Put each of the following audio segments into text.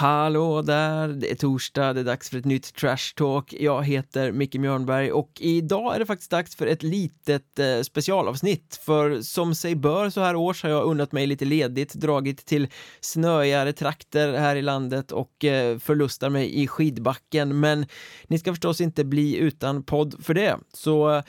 Hallå där! Det är torsdag, det är dags för ett nytt Trash Talk. Jag heter Micke Mjörnberg och idag är det faktiskt dags för ett litet eh, specialavsnitt. För som sig bör så här års har jag unnat mig lite ledigt, dragit till snöigare trakter här i landet och eh, förlustar mig i skidbacken. Men ni ska förstås inte bli utan podd för det. Så eh,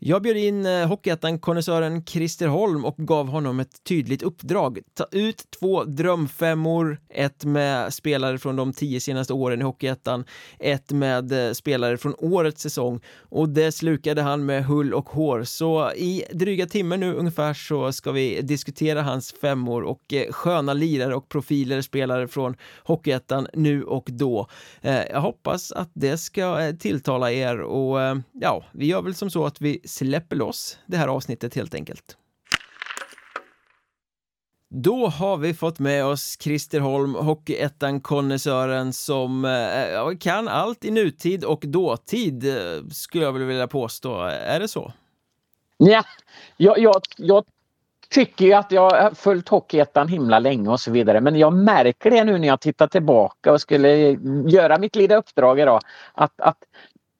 jag bjöd in eh, Hockeyettan-konnässören Christer Holm och gav honom ett tydligt uppdrag. Ta ut två drömfemmor, ett med spelare från de tio senaste åren i Hockeyettan, ett med eh, spelare från årets säsong och det slukade han med hull och hår. Så i dryga timmen nu ungefär så ska vi diskutera hans femmor och eh, sköna lirare och profiler spelare från Hockeyettan nu och då. Jag hoppas att det ska tilltala er och ja, vi gör väl som så att vi släpper loss det här avsnittet helt enkelt. Då har vi fått med oss Christer Holm, Hockeyettan-konnässören som eh, kan allt i nutid och dåtid, eh, skulle jag vilja påstå. Är det så? Ja, jag, jag, jag tycker ju att jag har följt Hockeyettan himla länge och så vidare. Men jag märker det nu när jag tittar tillbaka och skulle göra mitt lilla uppdrag idag. Att, att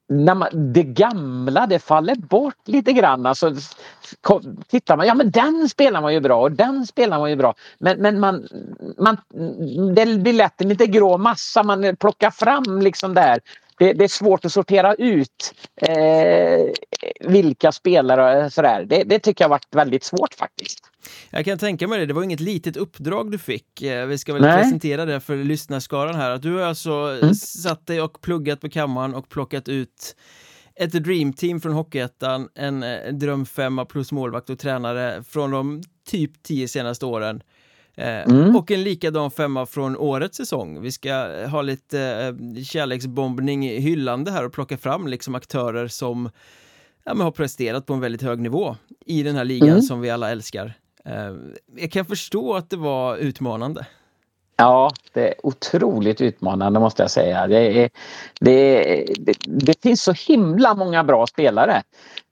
när man, det gamla det faller bort lite grann. Alltså, tittar man, ja men den spelar man ju bra och den spelar man ju bra. Men, men man, man, det blir lätt en lite grå massa man plockar fram liksom där. Det, det är svårt att sortera ut eh, vilka spelare sådär. Det, det tycker jag har varit väldigt svårt faktiskt. Jag kan tänka mig det, det var inget litet uppdrag du fick. Eh, vi ska väl Nej. presentera det för lyssnarskaran här. Att du har alltså mm. satt dig och pluggat på kammaren och plockat ut ett dreamteam från Hockeyettan, en, en drömfemma plus målvakt och tränare från de typ tio senaste åren. Eh, mm. Och en likadan femma från årets säsong. Vi ska ha lite eh, kärleksbombning hyllande här och plocka fram liksom aktörer som ja, har presterat på en väldigt hög nivå i den här ligan mm. som vi alla älskar. Eh, jag kan förstå att det var utmanande. Ja, det är otroligt utmanande måste jag säga. Det, är, det, det, det finns så himla många bra spelare.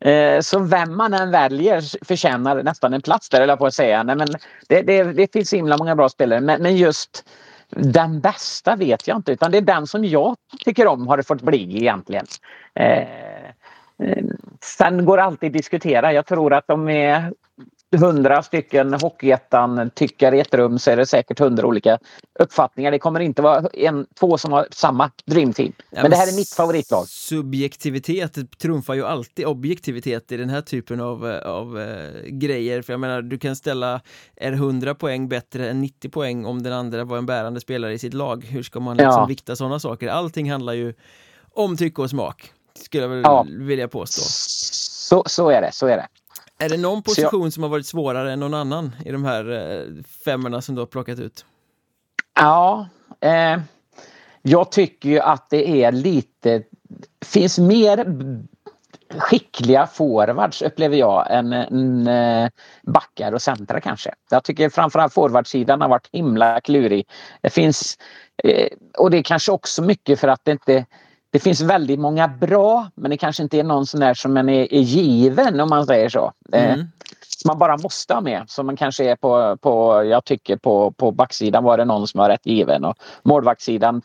Eh, så vem man än väljer förtjänar nästan en plats där, eller på att säga. Nej, men det, det, det finns himla många bra spelare, men, men just den bästa vet jag inte, utan det är den som jag tycker om har det fått bli egentligen. Eh, eh sen går det alltid att diskutera. Jag tror att de är hundra stycken Hockeyettan-tyckare i ett rum så är det säkert hundra olika uppfattningar. Det kommer inte vara en, två som har samma dreamteam. Men, men det här är mitt favoritlag. Subjektivitet trumfar ju alltid objektivitet i den här typen av, av äh, grejer. För jag menar, du kan ställa, är 100 poäng bättre än 90 poäng om den andra var en bärande spelare i sitt lag? Hur ska man liksom ja. vikta sådana saker? Allting handlar ju om tycke och smak, skulle jag väl ja. vilja påstå. Så, så är det, så är det. Är det någon position jag... som har varit svårare än någon annan i de här eh, femmorna som du har plockat ut? Ja, eh, jag tycker ju att det är lite, finns mer skickliga forwards upplever jag än, än eh, backar och centra kanske. Jag tycker framförallt forwardsidan har varit himla klurig. Det finns, eh, och det är kanske också mycket för att det inte det finns väldigt många bra men det kanske inte är någon sån där som är, är given om man säger så. Eh, mm. som man bara måste ha med. Som man kanske är på, på jag tycker på, på backsidan var det någon som var rätt given och målvaktssidan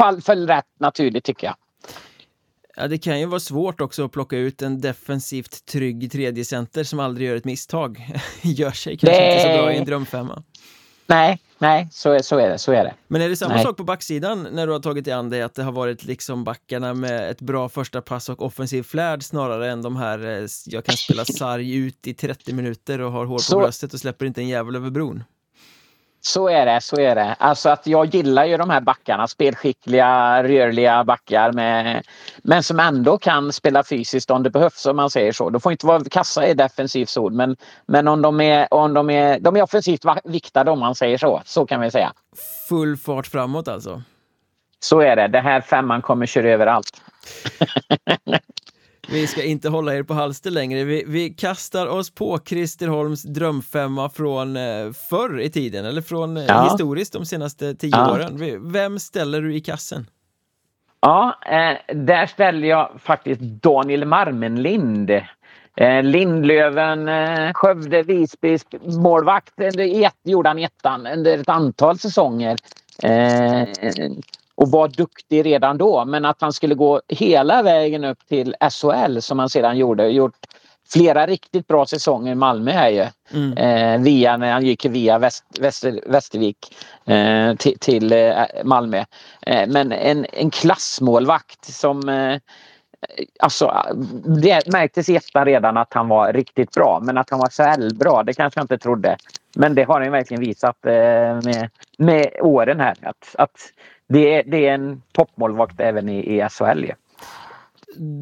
fall, föll rätt naturligt tycker jag. Ja, det kan ju vara svårt också att plocka ut en defensivt trygg tredje center som aldrig gör ett misstag. gör sig kanske det... inte så bra i en drömfemma. Nej, nej, så är, så är det. Så är det. Men är det samma nej. sak på backsidan när du har tagit dig an dig att det har varit liksom backarna med ett bra första pass och offensiv flärd snarare än de här eh, jag kan spela sarg ut i 30 minuter och har hår på så... bröstet och släpper inte en jävel över bron? Så är det, så är det. Alltså att jag gillar ju de här backarna, spelskickliga, rörliga backar med, men som ändå kan spela fysiskt om det behövs om man säger så. De får inte vara kassa i defensivt ord men, men om, de är, om de, är, de är offensivt viktade om man säger så. Så kan vi säga. Full fart framåt alltså? Så är det. Det här femman kommer köra överallt. Vi ska inte hålla er på halster längre. Vi, vi kastar oss på Christer Holms drömfemma från eh, förr i tiden, eller från eh, ja. historiskt de senaste tio ja. åren. Vem ställer du i kassen? Ja, eh, där ställer jag faktiskt Daniel Marmenlind. Eh, Lindlöven, eh, Skövde, Visby målvakt. Under ett, gjorde han ettan under ett antal säsonger. Eh, och var duktig redan då. Men att han skulle gå hela vägen upp till SHL som han sedan gjorde. Gjort flera riktigt bra säsonger i Malmö här ju. Mm. Eh, via, när han gick via Väst, Väster, Västervik eh, till, till eh, Malmö. Eh, men en, en klassmålvakt som eh, Alltså, det märktes i ettan redan att han var riktigt bra, men att han var så bra det kanske jag inte trodde. Men det har han verkligen visat eh, med, med åren här. Att, att det, är, det är en toppmålvakt även i, i SHL. Ja.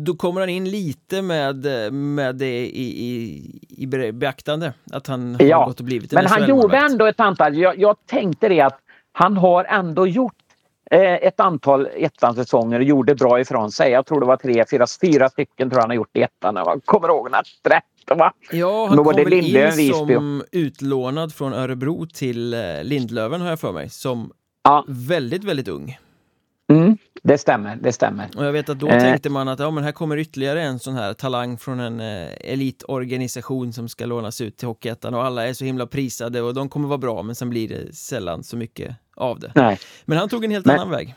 Då kommer han in lite med, med det i, i, i beaktande, att han har ja, gått och blivit en Men han gjorde ändå ett antal, jag, jag tänkte det att han har ändå gjort eh, ett antal ettan-säsonger och gjorde bra ifrån sig. Jag tror det var tre, fyra, fyra stycken tror han har gjort i ettan. Jag kommer ihåg rätt. Va? Ja, han kom väl in som utlånad från Örebro till eh, Lindlöven har jag för mig. Som ja. väldigt, väldigt ung. Mm, det stämmer, det stämmer. Och jag vet att då eh. tänkte man att ja, men här kommer ytterligare en sån här talang från en eh, elitorganisation som ska lånas ut till Hockeyettan och alla är så himla prisade och de kommer vara bra men sen blir det sällan så mycket av det. Nej. Men han tog en helt men, annan väg.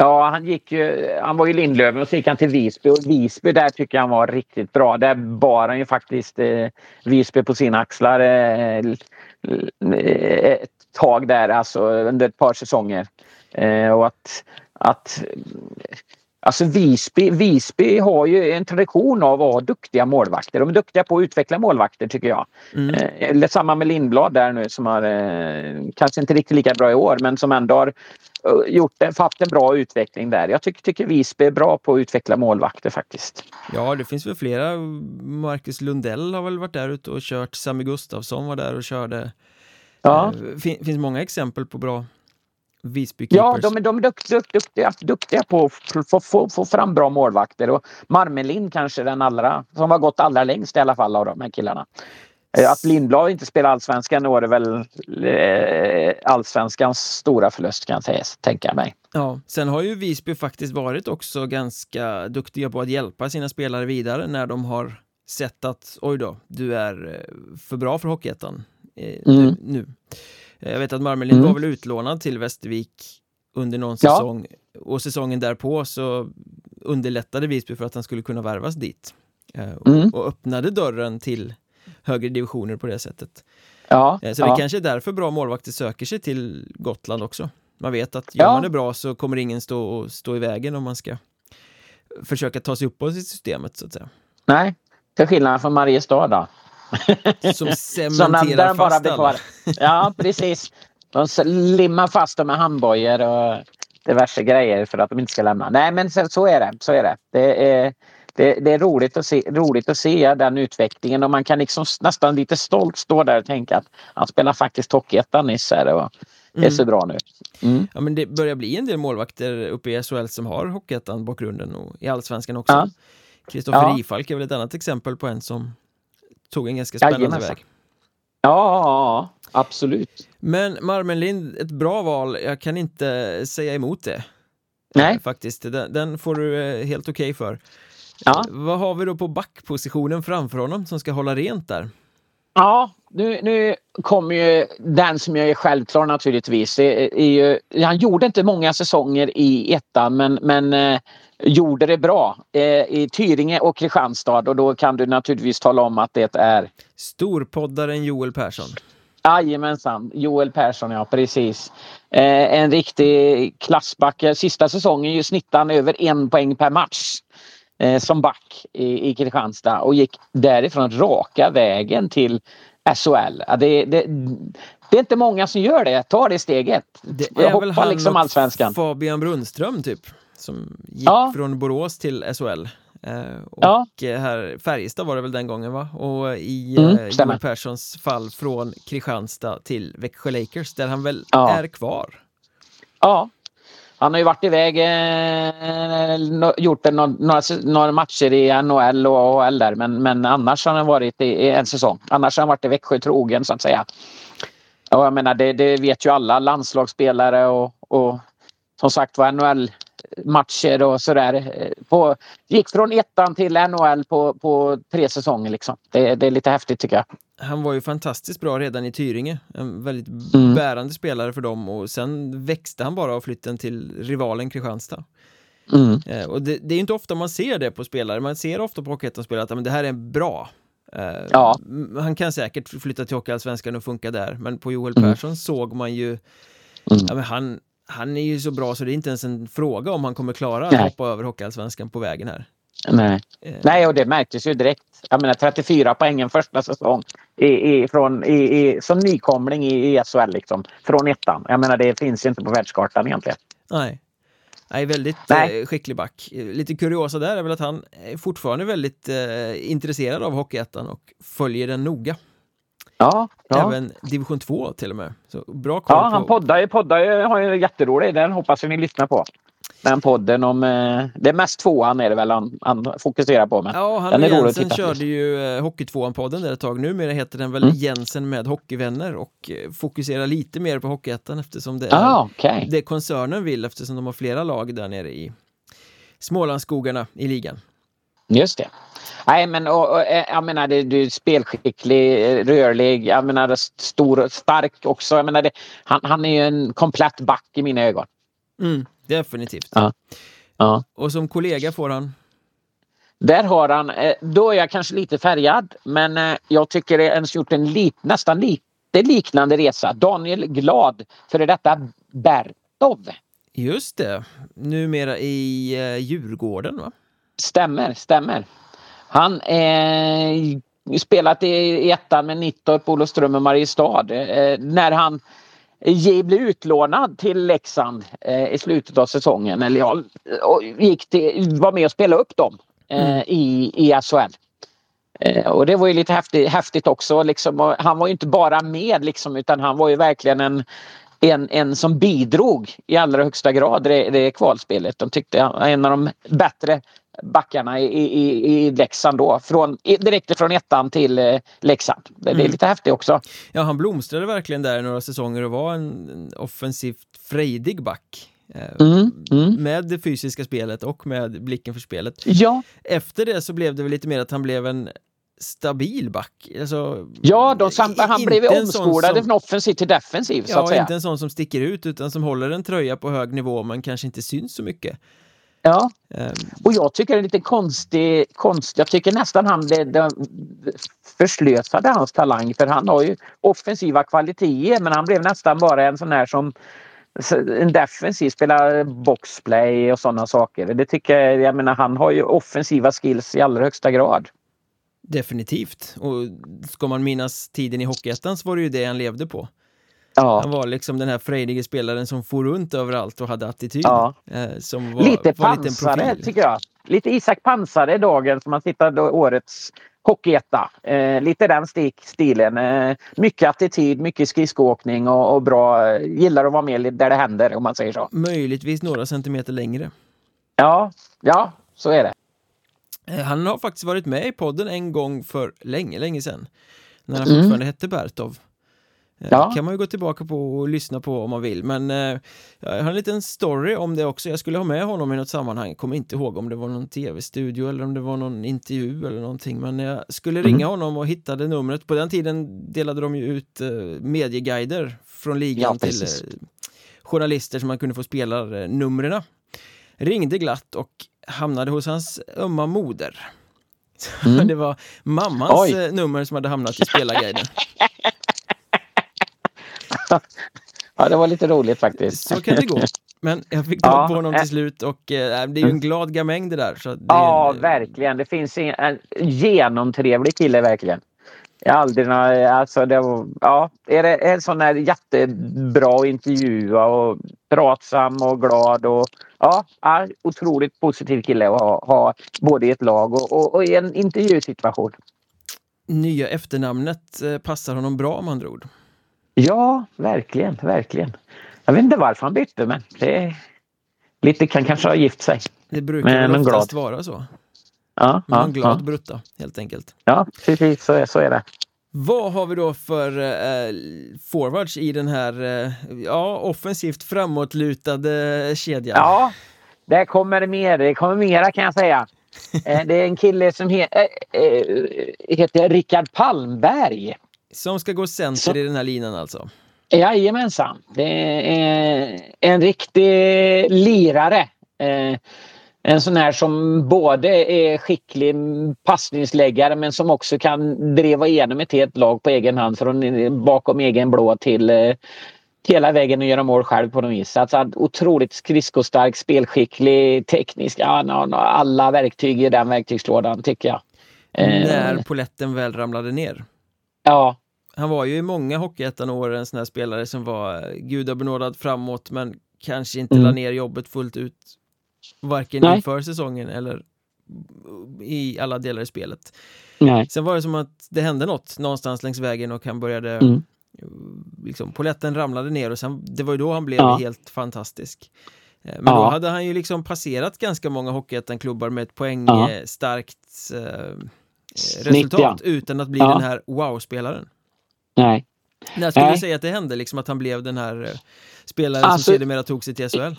Ja, han gick ju, han var ju Lindlöven och så gick han till Visby och Visby där tycker jag han var riktigt bra. Där bar han ju faktiskt eh, Visby på sina axlar eh, ett tag där, alltså under ett par säsonger. Eh, och att, att Alltså Visby, Visby har ju en tradition av att ha duktiga målvakter. De är duktiga på att utveckla målvakter tycker jag. Mm. Eh, samma med Lindblad där nu som har eh, kanske inte riktigt lika bra i år men som ändå har eh, gjort, haft en bra utveckling där. Jag tycker, tycker Visby är bra på att utveckla målvakter faktiskt. Ja, det finns väl flera. Marcus Lundell har väl varit där ute och kört. Sami Gustafsson var där och körde. Ja. Det eh, finns många exempel på bra Visby Ja, de, de är duktiga, duktiga, duktiga på att få, få, fram bra målvakter. Och Marmelin kanske den allra, som har gått allra längst i alla fall av de här killarna. Eh, att Lindblad inte spelar allsvenskan då är det väl eh, allsvenskans stora förlust kan jag tänka mig. Ja, sen har ju Visby faktiskt varit också ganska duktiga på att hjälpa sina spelare vidare när de har sett att oj då, du är för bra för Hockeyettan mm. nu. Eh, jag vet att Marmelin mm. var väl utlånad till Västervik under någon säsong ja. och säsongen därpå så underlättade Visby för att han skulle kunna värvas dit eh, och, mm. och öppnade dörren till högre divisioner på det sättet. Ja, eh, så det ja. kanske är därför bra målvakter söker sig till Gotland också. Man vet att gör ja. man det bra så kommer ingen stå, och stå i vägen om man ska försöka ta sig uppåt i systemet så att säga. Nej, till skillnad från Mariestad då. Som cementerar fast alla. Ja, precis. De limmar fast dem med handbojor och diverse grejer för att de inte ska lämna. Nej, men så är det. Så är det. det är, det, det, är roligt att, se, roligt att se den utvecklingen och man kan liksom nästan lite stolt stå där och tänka att han spelar faktiskt Hockeyettan nyss här och det är så bra nu. Mm. Ja men det börjar bli en del målvakter uppe i SHL som har Hockeyettan bakgrunden och i Allsvenskan också. Kristoffer ja. Ifalk är väl ett annat exempel på en som tog en ganska spännande Jajamensan. väg. Ja, absolut. Men Marmenlind, ett bra val. Jag kan inte säga emot det. Nej. Eh, faktiskt, den, den får du eh, helt okej okay för. Ja. Vad har vi då på backpositionen framför honom som ska hålla rent där? Ja, nu, nu kommer ju den som jag är självklar naturligtvis. Är, är ju, han gjorde inte många säsonger i ettan men, men eh, gjorde det bra eh, i Tyringe och Kristianstad och då kan du naturligtvis tala om att det är Storpoddaren Joel Persson. Jajamensan, Joel Persson ja precis. Eh, en riktig klassback. Sista säsongen snittade han över en poäng per match som back i, i Kristianstad och gick därifrån raka vägen till SHL. Det, det, det, är inte många som gör det, tar det steget. Det är väl han liksom allsvenskan. Fabian Brunnström typ? Som gick ja. från Borås till SHL. Eh, och ja. här Färjestad var det väl den gången va? Och i mm, eh, Joel Perssons fall från Kristianstad till Växjö Lakers där han väl ja. är kvar. Ja, han har ju varit iväg, eh, gjort några, några, några, matcher i NHL och AHL där men, men annars har han varit i, i, en säsong. Annars har han varit i Växjö trogen så att säga. Och jag menar det, det vet ju alla landslagsspelare och, och som sagt var NHL matcher och sådär. På, gick från ettan till NHL på, på tre säsonger liksom. Det, det, är lite häftigt tycker jag. Han var ju fantastiskt bra redan i Tyringe. En väldigt mm. bärande spelare för dem och sen växte han bara av flytten till rivalen Kristianstad. Mm. Eh, och det, det, är inte ofta man ser det på spelare, man ser ofta på Hockeyettan-spelare att men det här är bra. Eh, ja. Han kan säkert flytta till Hockeyallsvenskan och funka där, men på Joel mm. Persson såg man ju mm. ja, men han, han är ju så bra så det är inte ens en fråga om han kommer klara att hoppa över Hockeyallsvenskan på vägen här. Nej. Eh. Nej, och det märktes ju direkt. Jag menar 34 poängen första säsong i, i, från, i, i, som nykomling i, i SHL liksom. Från ettan. Jag menar det finns ju inte på världskartan egentligen. Nej. Nej, väldigt Nej. Eh, skicklig back. Lite kuriosa där är väl att han är fortfarande väldigt eh, intresserad av Hockeyettan och följer den noga. Ja, ja. Även division 2 till och med. Så bra koll ja, han på... poddar ju, poddar har ju jätterolig. Den hoppas vi ni lyssnar på. Den podden om... Eh, det är mest tvåan är det väl han, han fokuserar på. Men ja, han den är Jensen körde ju eh, Hockeytvåan-podden där ett tag. Numera heter den väl mm. Jensen med hockeyvänner och eh, fokuserar lite mer på Hockeyettan eftersom det är ah, okay. det koncernen vill eftersom de har flera lag där nere i Smålandsskogarna i ligan. Just det. Nej men och, och, eh, jag menar det, du är spelskicklig, rörlig, jag menar stor, stark också. Jag menar det, han, han är ju en komplett back i mina ögon. Mm. Definitivt. Ja. Ja. Och som kollega får han? Där har han, eh, då är jag kanske lite färgad, men eh, jag tycker det har gjort en lit, nästan lite liknande resa. Daniel Glad, före detta Bertov. Just det, numera i eh, Djurgården va? Stämmer, stämmer. Han eh, spelat i ettan med Nittorp, Olofström och Mariestad. Eh, när han Blev utlånad till Leksand eh, i slutet av säsongen. Eller ja, och gick till, var med och spelade upp dem eh, mm. i, i SHL. Eh, och det var ju lite häftigt, häftigt också. Liksom. han var ju inte bara med liksom, utan han var ju verkligen en, en, en som bidrog i allra högsta grad det, det kvalspelet. De tyckte han var en av de bättre backarna i, i, i Leksand då. Från, direkt från ettan till eh, Leksand. Det, mm. det är lite häftigt också. Ja, han blomstrade verkligen där några säsonger och var en, en offensivt frejdig back. Eh, mm, mm. Med det fysiska spelet och med blicken för spelet. Ja. Efter det så blev det väl lite mer att han blev en stabil back. Alltså, ja, de han blev omskolad från offensiv till defensiv. Ja, så att säga. inte en sån som sticker ut utan som håller en tröja på hög nivå men kanske inte syns så mycket. Ja, um. och jag tycker det är lite konstig, konst, jag tycker nästan han det förslösade hans talang för han har ju offensiva kvaliteter men han blev nästan bara en sån här som en defensiv, spelar boxplay och sådana saker. Det tycker jag, jag menar han har ju offensiva skills i allra högsta grad. Definitivt, och ska man minnas tiden i Hockeyettan så var det ju det han levde på. Ja. Han var liksom den här frejdige spelaren som for runt överallt och hade attityd. Ja. Eh, som var, lite pansare tycker jag. Lite Isak Pansare dagen som har tittat årets Hockeyetta. Eh, lite den stilen. Eh, mycket attityd, mycket skridskoåkning och, och bra. Eh, gillar att vara med där det händer om man säger så. Möjligtvis några centimeter längre. Ja, ja så är det. Eh, han har faktiskt varit med i podden en gång för länge, länge sedan. När han mm. fortfarande hette Bertov. Eh, ja. kan man ju gå tillbaka på och lyssna på om man vill men eh, jag har en liten story om det också Jag skulle ha med honom i något sammanhang Kommer inte ihåg om det var någon tv-studio eller om det var någon intervju eller någonting Men jag skulle ringa mm. honom och hittade numret På den tiden delade de ju ut eh, medieguider från ligan ja, till eh, journalister som man kunde få spelarnumren Ringde glatt och hamnade hos hans ömma moder mm. Det var mammans Oj. Eh, nummer som hade hamnat i spelarguiden ja, det var lite roligt faktiskt. Så kan det gå. Men jag fick tag på ja, honom till slut och eh, det är ju en glad gamäng det där. Så det ja, en, eh, verkligen. Det finns en, en genomtrevlig kille verkligen. Jag aldrig alltså det var, ja, är det en sån där jättebra intervjua och pratsam och glad och ja, otroligt positiv kille att ha, ha både i ett lag och, och, och i en intervjusituation. Nya efternamnet eh, passar honom bra med andra ord. Ja, verkligen, verkligen. Jag vet inte varför han bytte men det lite kan kanske ha gift sig. Det brukar men, väl oftast glad. vara så. Ja, men ja, en glad ja. brutta helt enkelt. Ja, precis så är, så är det. Vad har vi då för eh, forwards i den här eh, ja, offensivt framåtlutade kedjan? Ja, det kommer mer. Det kommer mera kan jag säga. Eh, det är en kille som he äh, äh, heter Rickard Palmberg. Som ska gå center så... i den här linan alltså? Jajamensan. Det är en riktig lirare. En sån här som både är skicklig passningsläggare men som också kan driva igenom ett helt lag på egen hand från bakom egen blå till hela vägen och göra mål själv på något vis. Alltså, otroligt skridskostark, spelskicklig, teknisk. Alla verktyg i den verktygslådan tycker jag. När eh. poletten väl ramlade ner. Ja. Han var ju i många Hockeyettan-år en sån här spelare som var gudabenådad framåt men kanske inte mm. la ner jobbet fullt ut. Varken Nej. inför säsongen eller i alla delar i spelet. Nej. Sen var det som att det hände något någonstans längs vägen och han började mm liksom, poletten ramlade ner och sen, det var ju då han blev ja. helt fantastisk. Eh, men ja. då hade han ju liksom passerat ganska många Hockeyettan-klubbar med ett poängstarkt ja. eh, resultat utan att bli den här wow-spelaren. Nej. När skulle du säga att det hände, liksom att han blev den här eh, spelaren alltså, som sedermera tog sig till SHL?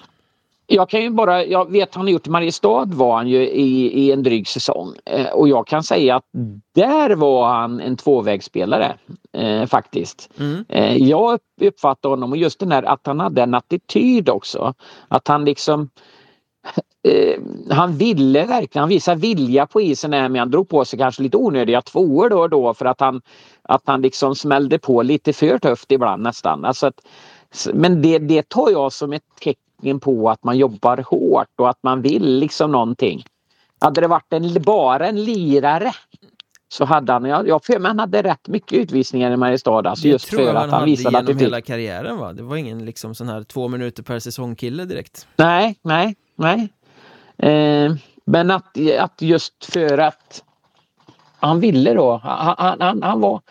Jag kan ju bara, jag vet han har gjort i Mariestad var han ju i, i en dryg säsong eh, och jag kan säga att där var han en tvåvägsspelare eh, faktiskt. Mm. Eh, jag uppfattade honom och just den här att han hade en attityd också. Att han liksom eh, han ville verkligen, han visade vilja på isen men han drog på sig kanske lite onödiga tvåor då och då för att han, att han liksom smällde på lite för tufft ibland nästan. Alltså att, men det, det tar jag som ett tecken på att man jobbar hårt och att man vill liksom någonting. Hade det varit en, bara en lirare så hade han, jag, jag för mig han hade rätt mycket utvisningar i Mariestad. Alltså det just tror för jag att han, visade genom hela karriären va? Det var ingen liksom sån här två minuter per säsong kille direkt. Nej, nej, nej. Eh, men att, att just för att han ville då, han, han, han var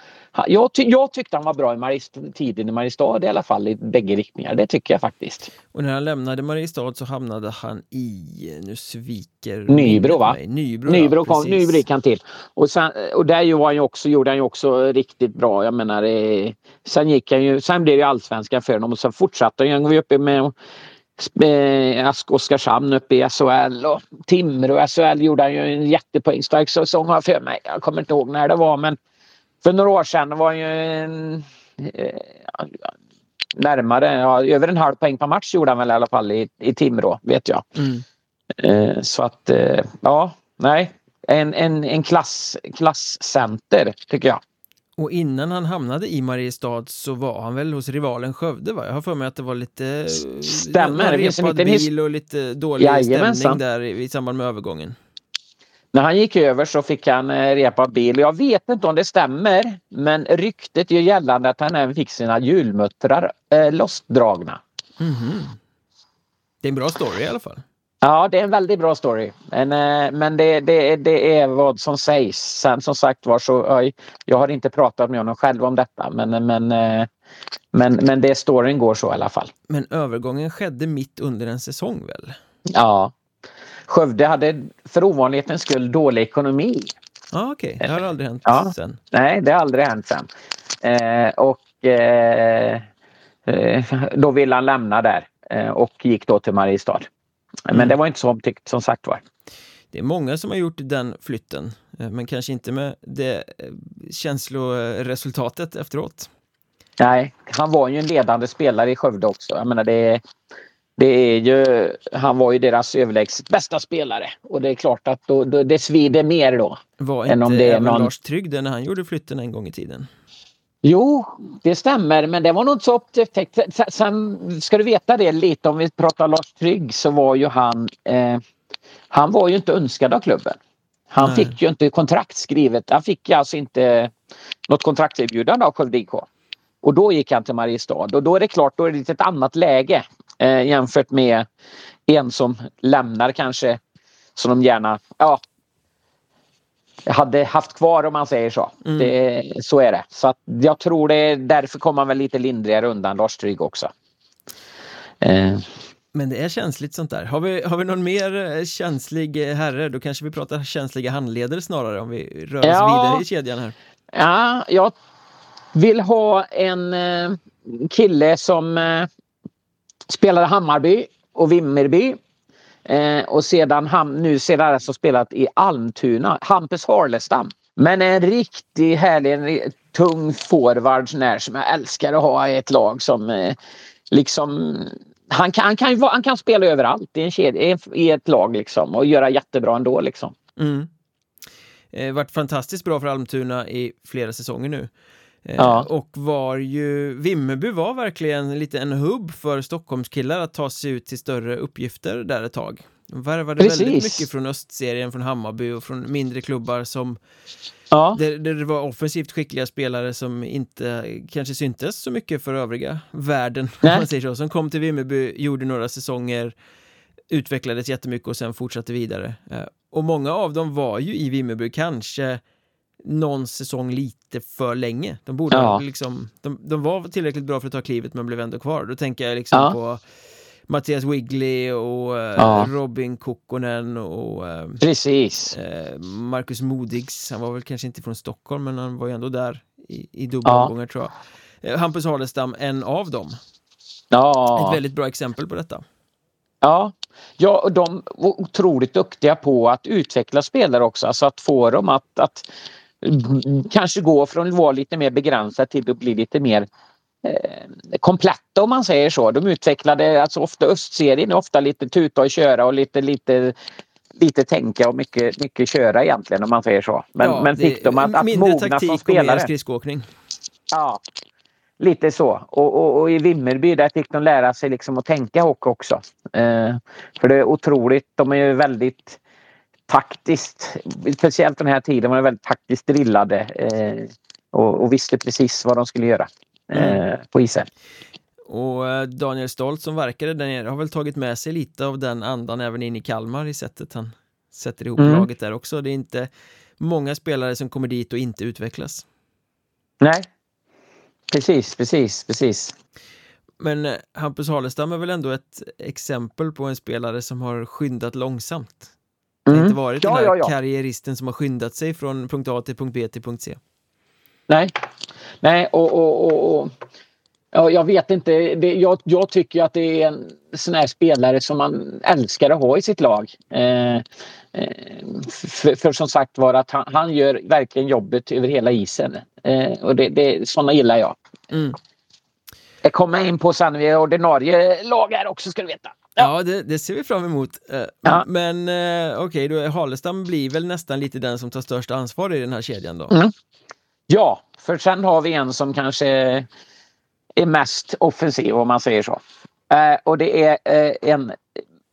jag, ty jag tyckte han var bra i Marist tiden i Mariestad i alla fall i bägge riktningar. Det tycker jag faktiskt. Och när han lämnade Mariestad så hamnade han i, nu sviker Nybro va? Nybro, Nybro, kom, Nybro gick han till. Och, sen, och där var han också, gjorde han ju också riktigt bra. Jag menar, eh, sen gick han ju, sen blev det allsvenskan för honom och sen fortsatte han. ju uppe med Ask Oskarshamn uppe i SHL och Timrå SHL gjorde han ju en jättepoängstark säsong har jag för mig. Jag kommer inte ihåg när det var men för några år sedan var ju en, eh, närmare, ja, över en halv poäng per match gjorde han väl i alla fall i, i Timrå, vet jag. Mm. Eh, så att, eh, ja, nej. En, en, en klass, klasscenter tycker jag. Och innan han hamnade i Mariestad så var han väl hos rivalen Skövde va? Jag har för mig att det var lite Stämmer, det finns en liten bil och lite dålig Jajamensan. stämning där i, i samband med övergången. När han gick över så fick han eh, repa bil. Jag vet inte om det stämmer men ryktet gör gällande att han även fick sina hjulmuttrar eh, lossdragna. Mm -hmm. Det är en bra story i alla fall. Ja, det är en väldigt bra story. Men, eh, men det, det, det är vad som sägs. Sen som sagt var så, jag har inte pratat med honom själv om detta men, men, eh, men, men det storyn går så i alla fall. Men övergången skedde mitt under en säsong väl? Ja, Skövde hade för ovanlighetens skull dålig ekonomi. Ah, Okej, okay. det har aldrig hänt ja. sen. Nej, det har aldrig hänt sen. Eh, och eh, eh, då ville han lämna där och gick då till Mariestad. Men mm. det var inte så omtyckt som sagt var. Det är många som har gjort den flytten, eh, men kanske inte med det eh, känsloresultatet efteråt. Nej, han var ju en ledande spelare i Skövde också. Jag menar det, det är ju, han var ju deras överlägset bästa spelare och det är klart att då, då, det svider mer då. Var inte än om det är någon... Lars Trygg när han gjorde flytten en gång i tiden? Jo, det stämmer, men det var nog inte så upptäckt. Sen ska du veta det lite, om vi pratar Lars Trygg så var ju han, eh, han var ju inte önskad av klubben. Han Nej. fick ju inte kontrakt skrivet. Han fick alltså inte något kontraktserbjudande av Skövde IK. Och då gick han till Mariestad och då är det klart, då är det ett annat läge eh, jämfört med en som lämnar kanske som de gärna ja, hade haft kvar om man säger så. Mm. Det, så är det. Så jag tror det är därför kommer man väl lite lindrigare undan Lars Trygg också. Eh. Men det är känsligt sånt där. Har vi, har vi någon mer eh, känslig herre? Då kanske vi pratar känsliga handleder snarare om vi rör oss ja, vidare i kedjan här. Ja, jag vill ha en eh, kille som eh, spelade Hammarby och Vimmerby. Eh, och sedan han nu sedan har spelat i Almtuna, Hampus Harlestam. Men en riktigt härlig, en tung forward när som jag älskar att ha i ett lag som eh, liksom han kan, han, kan, han kan spela överallt i, en kedja, i ett lag liksom och göra jättebra ändå liksom. Mm. Eh, varit fantastiskt bra för Almtuna i flera säsonger nu. Eh, Ja. Och var ju, Vimmerby var verkligen lite en hubb för Stockholmskillar att ta sig ut till större uppgifter där ett tag. De värvade väldigt Precis. mycket från östserien, från Hammarby och från mindre klubbar som Ja, där, där det var offensivt skickliga spelare som inte kanske syntes så mycket för övriga världen, man säger så. Som kom till Vimmerby, gjorde några säsonger, utvecklades jättemycket och sen fortsatte vidare. Eh, Och många av dem var ju i Vimmerby kanske någon säsong lite för länge. De borde Ja. liksom, de, de var tillräckligt bra för att ta klivet men blev ändå kvar. Då tänker jag liksom Ja. på Mattias Wigley och eh, Ja. Robin Kokkonen och eh, precis. Eh, Marcus Modigs, han var väl kanske inte från Stockholm men han var ju ändå där i, i dubbla Ja. omgångar tror jag. Hampus Harlestam, en av dem. Ett Ja, väldigt bra exempel på detta. ja. ja och de var otroligt duktiga på att utveckla spelare också. Alltså att få dem att, att kanske gå från att vara lite mer begränsat till att bli lite mer eh, kompletta om man säger så. De utvecklade, alltså ofta östserien är ofta lite tuta och köra och lite, lite lite tänka och mycket, mycket köra egentligen om man säger så. Men, Ja, men fick de att, att mindre mogna taktik som och mer spelare. skridskoåkning. Ja, lite så. Och, och, och i Vimmerby där fick de lära sig liksom att tänka hockey också. Eh, för det är otroligt, de är ju väldigt taktiskt, speciellt den här tiden var de väldigt taktiskt drillade eh, och, och visste precis vad de skulle göra eh, på isen. Och eh, Daniel Stolt som verkade där nere har väl tagit med sig lite av den andan även in i Kalmar i sättet han sätter ihop Mm. laget där också. Det är inte många spelare som kommer dit och inte utvecklas. Nej, precis, precis, precis. Men eh, Hampus Harlestam är väl ändå ett exempel på en spelare som har skyndat långsamt. Det har Mm. inte varit Ja, den här ja, ja. karriäristen som har skyndat sig från punkt A till punkt B till punkt C. Nej, Nej och, och, och, och ja, jag vet inte. Det, jag, jag tycker att det är en sån här spelare som man älskar att ha i sitt lag. Eh, eh, för, för som sagt var att han, han gör verkligen jobbet över hela isen. Eh, och det, det, såna gillar jag. Mm. Jag kommer in på sen vi har ordinarie lag här också ska du veta. Ja, det, det ser vi fram emot. Eh, Ja. Men eh, okej, då är Harlestam blir väl nästan lite den som tar störst ansvar i den här kedjan då. Mm. Ja, för sen har vi en som kanske är mest offensiv om man säger så. Eh, och det är en,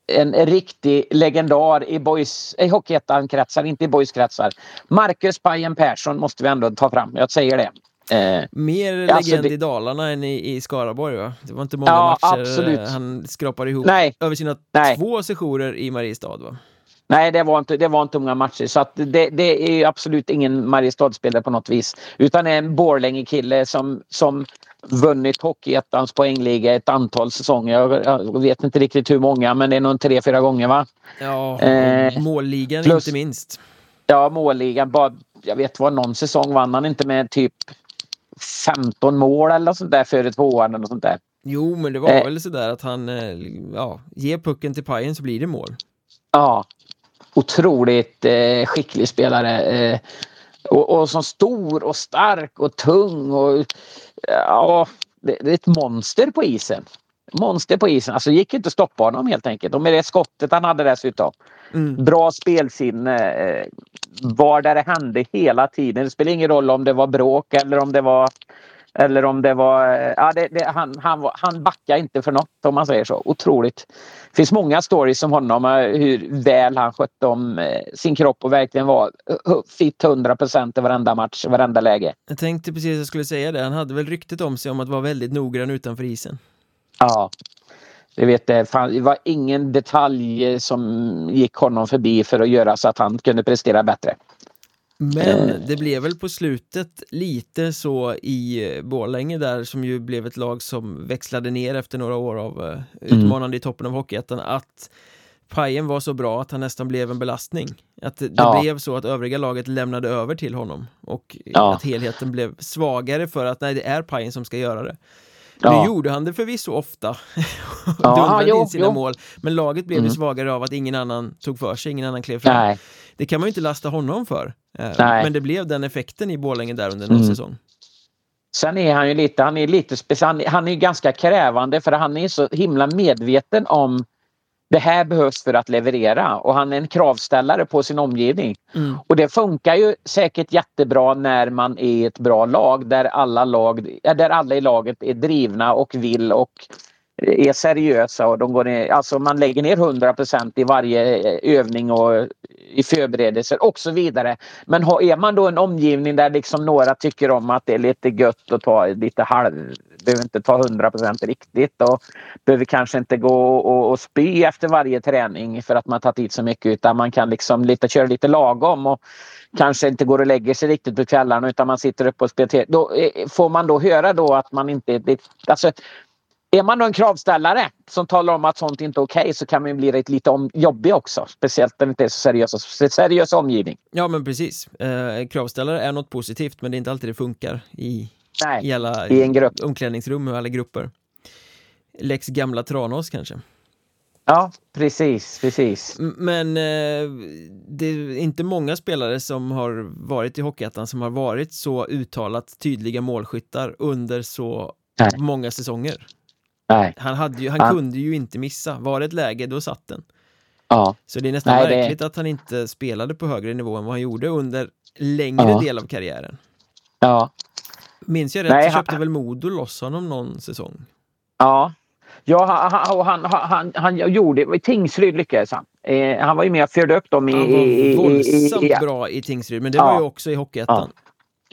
en riktig legendar i, boys, i Hockeyettan-kretsar, inte i boyskretsar. Marcus Pajen Persson måste vi ändå ta fram, jag säger det. Eh, Mer Alltså, legend det- i Dalarna än i, i Skaraborg va? Det var inte många Ja, matcher absolut. eh, han skrapade ihop nej, över sina Nej. två sessioner i Mariestad va? nej det, var inte, det var inte många matcher så det, det är ju absolut ingen Mariestad-spelare på något vis. Utan en Borlänge-kille som, som vunnit Hockeyettans poängliga ett antal säsonger. Jag, vet inte riktigt hur många men det är nog tre, fyra gånger va? Ja, Eh, målligan plus- inte minst. Ja, målligan. Bara, jag vet vad någon säsong vann han inte med typ 15 mål eller något sånt där före tvåan eller sånt där. Jo, men det var Eh. väl sådär att han, eh, ja, ge pucken till Pajen så blir det mål. Ja, otroligt eh, skicklig spelare. Eh, och, och så stor och stark och tung och ja, det, det är ett monster på isen. Monster på isen. Alltså gick inte att stoppa honom helt enkelt. Och med det skottet han hade dessutom. Mm. Bra spelsinne. Eh, var där det hände hela tiden. Det spelar ingen roll om det var bråk eller om det var eller om det var... eh, Ja, det, det, han, han, han backade inte för något om man säger så. Otroligt. Det finns många stories om honom. eh, Hur väl han skötte om eh, sin kropp och verkligen var fit 100 procent i varenda match, varenda läge. Jag tänkte precis att jag skulle säga det, han hade väl ryktet om sig om att vara väldigt noggrann utanför isen. Ja. Det, vet, det, var ingen detalj som gick honom förbi för att göra så att han kunde prestera bättre. Men Eh. det blev väl på slutet lite så i Borlänge där som ju blev ett lag som växlade ner efter några år av eh, utmanande i toppen av Hockeyettan att Pajen var så bra att han nästan blev en belastning. Att det, det Ja. blev så att övriga laget lämnade över till honom och Ja. att helheten blev svagare för att nej, det är Pajen som ska göra det. Ja. Nu gjorde han det förvisso ofta ja, dundrade in sina jo. mål Men laget blev mm. ju svagare av att ingen annan tog för sig, ingen annan klev fram Nej. Det kan man ju inte lasta honom för eh, Nej. Men det blev den effekten i Borlänge där under någon mm. säsong Sen är han ju lite, han är lite speciell, han är ganska krävande för han är så himla medveten om det här behövs för att leverera och han är en kravställare på sin omgivning. Mm. Och det funkar ju säkert jättebra när man är ett bra lag där alla, lag, där alla i laget är drivna och vill och är seriösa och de går ner, alltså man lägger ner 100% i varje övning och i förberedelser och så vidare. Men är man då en omgivning där liksom några tycker om att det är lite gött att ta lite halv behöver inte ta 100% riktigt och behöver kanske inte gå och, och spy efter varje träning för att man tagit dit så mycket utan man kan liksom lite, köra lite lagom och kanske inte går och lägger sig riktigt på kvällarna utan man sitter uppe och spelar. Då eh, får man då höra då att man inte... Alltså, är man då en kravställare som talar om att sånt inte är okej okay, så kan man bli lite om, jobbig också. Speciellt när det inte är så seriös, seriös omgivning. Ja men precis. Eh, kravställare är något positivt men det är inte alltid det funkar i, Nej, i alla i en grupp. omklädningsrum och alla grupper. Lex gamla Tranås kanske? Ja, precis, precis. Men eh, det är inte många spelare som har varit i Hockeyettan som har varit så uttalat tydliga målskyttar under så Nej. många säsonger. Nej. Han, hade ju, han, han, kunde ju inte missa. Var det ett läge, då satt den. Ja. Så det är nästan Nej, märkligt det... att han inte spelade på högre nivå än vad han gjorde under längre ja. del av karriären. Ja. Minns jag rätt Nej, så köpte han... väl Modo loss honom någon säsong? Ja, Ja, han, han, han, han, gjorde, Tingsryd lyckades han. Eh, han var ju med och förde upp dem i... Han var våldsamt i, i, bra i Tingsryd, men det ja. var ju också i Hockeyettan. Ja.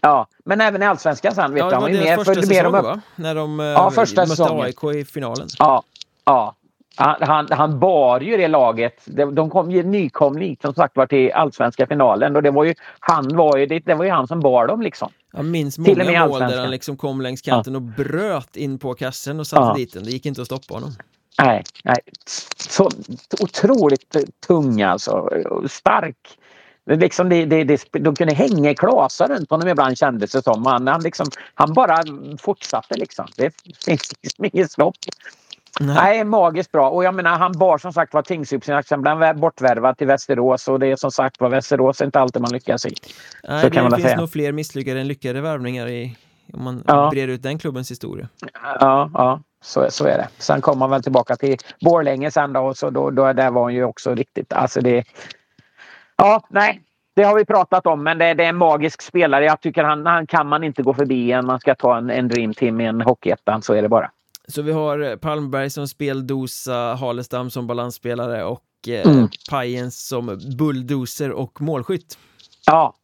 ja. men även i Allsvenskan sen. Vet ja, det var, var deras första säsong va? När de eh, ja, första mötte säsongen. AIK i finalen. Ja, ja. Han, han, han, bar ju det laget. De kom ju nykomling som sagt var till allsvenska finalen och det var ju han var ju det, det var ju han som bar dem liksom. Jag minns många Till mål där han liksom kom längs kanten ja. och bröt in på kassen och satte ja. dit den. Det gick inte att stoppa honom. Nej, nej. Så otroligt tung alltså. Stark. Liksom det, det, det, de kunde hänga klasar runt honom ibland kändes det som. Han, han, liksom, han bara fortsatte liksom. Det finns liksom inget stopp. Nej. Nej, magiskt bra. Och jag menar han bar som sagt var Tingsryd sen blev han bortvärvad till Västerås och det är som sagt var Västerås är inte alltid man lyckas i. Nej, så det finns säga. nog fler misslyckade än lyckade värvningar i om man ja. breder ut den klubbens historia. Ja, ja så, så är det. Sen kom han väl tillbaka till Borlänge sen då och så då, då där var han ju också riktigt, alltså det... Ja, nej, det har vi pratat om, men det, det, är en magisk spelare. Jag tycker han, han kan man inte gå förbi en man ska ta en, en Dream Team i en Hockeyettan, så är det bara. Så vi har Palmberg som speldosa, Halestam som balansspelare och eh, mm. Pajens som bulldozer och målskytt. Ja,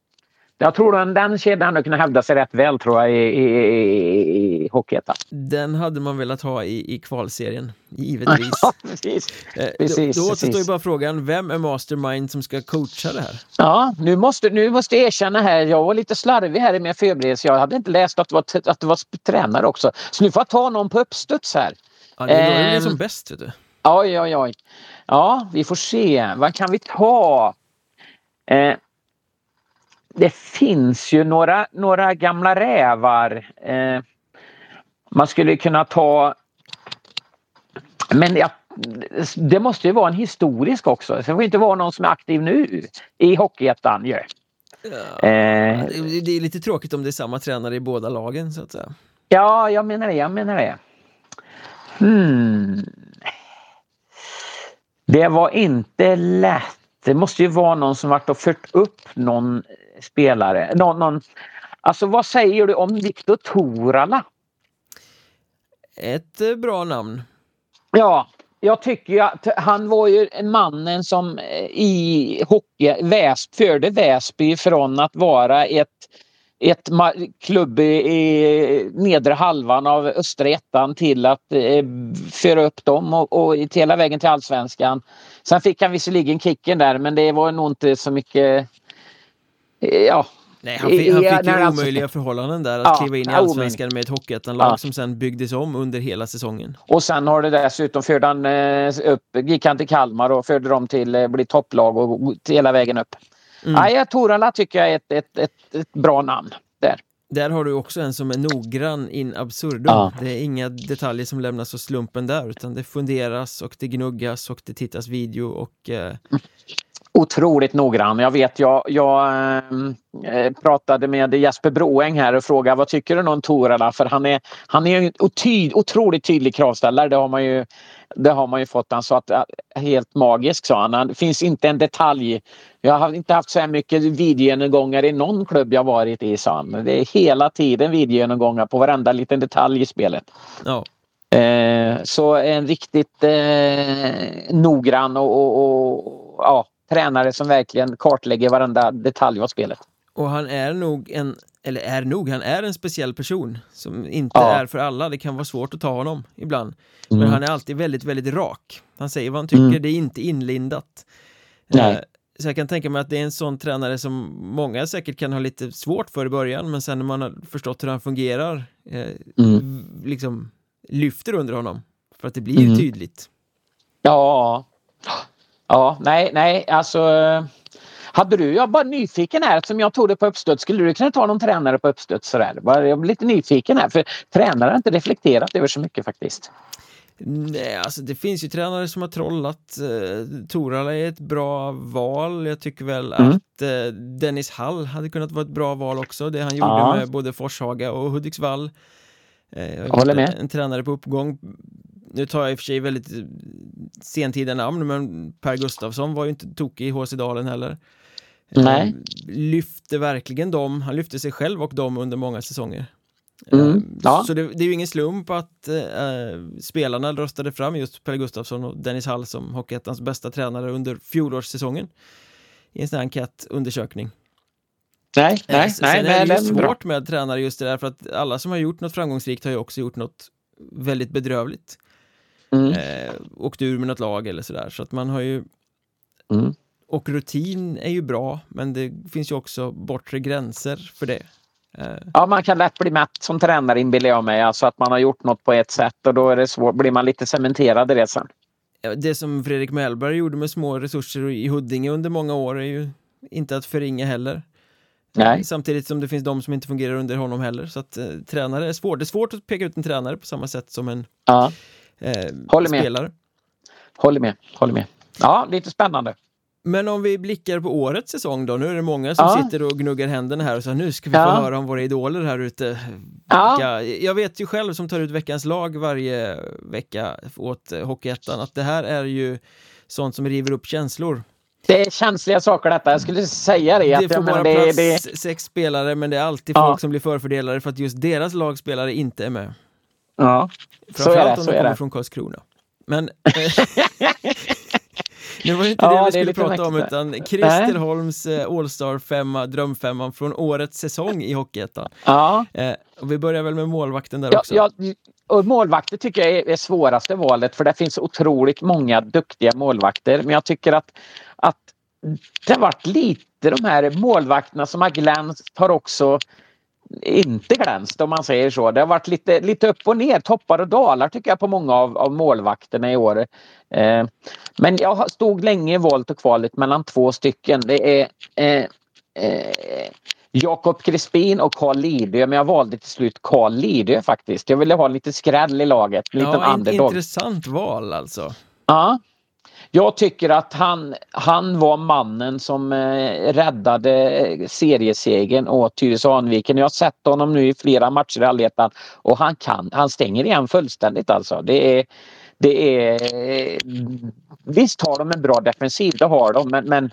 jag tror den, den kedjan hade kunnat hävda sig rätt väl tror jag i, i, i, i Hockeyettan. Den hade man velat ha i, i kvalserien, givetvis. ja, precis. Eh, precis, då, då återstår ju bara frågan, vem är mastermind som ska coacha det här? Ja, nu måste, nu måste jag erkänna här, jag var lite slarvig här i min förberedelse. Jag hade inte läst att det var, att det var tränare också. Så nu får jag ta någon på uppstuds här. Ja, det är eh, som bäst vet du. Oj, oj, oj. Ja, vi får se. Vad kan vi ta? Eh, det finns ju några, några gamla rävar. Eh, man skulle kunna ta... Men jag, det måste ju vara en historisk också. Det får inte vara någon som är aktiv nu i Hockeyettan ju. Ja, eh, det är lite tråkigt om det är samma tränare i båda lagen så att säga. Ja, jag menar det. Jag menar det. Hmm. Det var inte lätt. Det måste ju vara någon som varit och fört upp någon spelare. Någon, någon, alltså vad säger du om Viktor Torala? Ett eh, bra namn. Ja, jag tycker ju att han var ju mannen som eh, i hockey Väsp, förde Väsby från att vara ett ett klubb i nedre halvan av östra ettan till att eh, föra upp dem och, och hela vägen till allsvenskan. Sen fick han visserligen kicken där men det var nog inte så mycket ja. Nej, han fick, han fick ju alltså- omöjliga förhållanden där att ja, kliva in i Allsvenskan med ett Hockeyettanlag ja. som sen byggdes om under hela säsongen. Och sen har det dessutom förde han eh, upp, gick han till Kalmar och förde dem till eh, bli topplag och hela vägen upp. Mm. Nej, Torala tycker jag är ett, ett, ett, ett bra namn där. Där har du också en som är noggrann in absurdum. Ja. Det är inga detaljer som lämnas åt slumpen där utan det funderas och det gnuggas och det tittas video och eh, Otroligt noggrann. Jag vet, jag, jag eh, pratade med Jesper Broeng här och frågade vad tycker du om Torala? För han är, han är en otyd, otroligt tydlig kravställare. Det har man ju, det har man ju fått. Han sa att eh, helt magisk sa han. Det finns inte en detalj. Jag har inte haft så här mycket videogenomgångar i någon klubb jag varit i sa han. Det är hela tiden videogenomgångar på varenda liten detalj i spelet. ja, Eh, så en riktigt eh, noggrann och, och, och ja, tränare som verkligen kartlägger varenda detalj av spelet. och han är nog en, eller är nog, han är en speciell person som inte Ja. är för alla. Det kan vara svårt att ta honom ibland. Mm. Men han är alltid väldigt, väldigt rak. Han säger vad han tycker, Mm. det är inte inlindat. Nej. Eh, Så jag kan tänka mig att det är en sån tränare som många säkert kan ha lite svårt för i början men sen när man har förstått hur han fungerar eh, Mm. liksom lyfter under honom. För att det blir ju Mm. tydligt. Ja. Ja, nej, nej, alltså. eh, Hade du, jag bara nyfiken här, som jag tog det på uppstuds, skulle du kunna ta någon tränare på uppstuds sådär? Jag blir lite nyfiken här, för tränare har inte reflekterat över så mycket faktiskt. Nej, alltså det finns ju tränare som har trollat. Eh, Torala är ett bra val. Jag tycker väl Mm. att eh, Dennis Hall hade kunnat vara ett bra val också. Det han gjorde Ja. med både Forshaga och Hudiksvall. Eh, jag Håller med. En tränare på uppgång. Nu tar jag i och för sig väldigt eh, sentida namn, men Per Gustafsson var ju inte tokig i HC Dalen heller. Eh, Nej. Lyfte verkligen dem, han lyfte sig själv och dem under många säsonger. Mm, Eh, ja. Så det, det är ju ingen slump att eh, spelarna röstade fram just Per Gustafsson och Dennis Hall som Hockeyettans bästa tränare under fjolårssäsongen i en sån här enkätundersökning. Nej, nej, sen nej, är nej, det det ju är svårt med tränare just det där för att alla som har gjort något framgångsrikt har ju också gjort något väldigt bedrövligt. Mm, Eh, åkt ur med något lag eller sådär så att man har ju mm. och rutin är ju bra men det finns ju också bortre gränser för det. Eh, Ja, man kan lätt bli mätt som tränare inbillar jag mig. Alltså att man har gjort något på ett sätt och då är det svårt, blir man lite cementerad i det sen. Det som Fredrik Mellberg gjorde med små resurser i Huddinge under många år är ju inte att förringa heller. Nej. Samtidigt som det finns de som inte fungerar under honom heller. Så att eh, tränare är svårt. Det är svårt att peka ut en tränare på samma sätt som en Ja, eh, Håller med. spelare. håller med, håller med. Ja, lite spännande. Men om vi blickar på årets säsong då. Nu är det många som Ja. sitter och gnuggar händerna här och så nu ska vi få Ja. höra om våra idoler här ute. Ja, Ja, jag vet ju själv som tar ut veckans lag varje vecka åt eh, Hockeyettan att det här är ju sånt som river upp känslor. det är känsliga saker detta. Jag skulle säga det. att Det får menar, bara det, plats det, sex spelare men det är alltid folk som blir förfördelade för att just deras lagspelare inte är med. Ja, så är Framförallt det. om de är kommer det. från Karlskrona. Men eh, nu var det inte Ja, det vi skulle prata om utan Christer Holms eh, All-Star femma, drömfemman från årets säsong i Hockeyettan. Ja, Eh, och vi börjar väl med målvakten där ja, också. ja, och målvakter tycker jag är, är svåraste valet för det finns otroligt många duktiga målvakter. Men jag tycker att, att det har varit lite de här målvakterna som har glänst har också inte glänst om man säger så. Det har varit lite, lite upp och ner, toppar och dalar tycker jag på många av, av målvakterna i år. Eh, men jag stod länge i valet och kvalet mellan två stycken. Det är eh, eh, Jakob Crispin och Carl Lidö. Men jag valde till slut Carl Lidö faktiskt. Jag ville ha lite skräll i laget. En liten ja, in, underdog. intressant val alltså. Ja. Jag tycker att han, han var mannen som eh, räddade eh, seriesegern åt Tyresö Hanviken. Jag har sett honom nu i flera matcher i Allettan och han kan, han stänger igen fullständigt alltså. Det är, det är, eh, visst har de en bra defensiv, det har de, men, men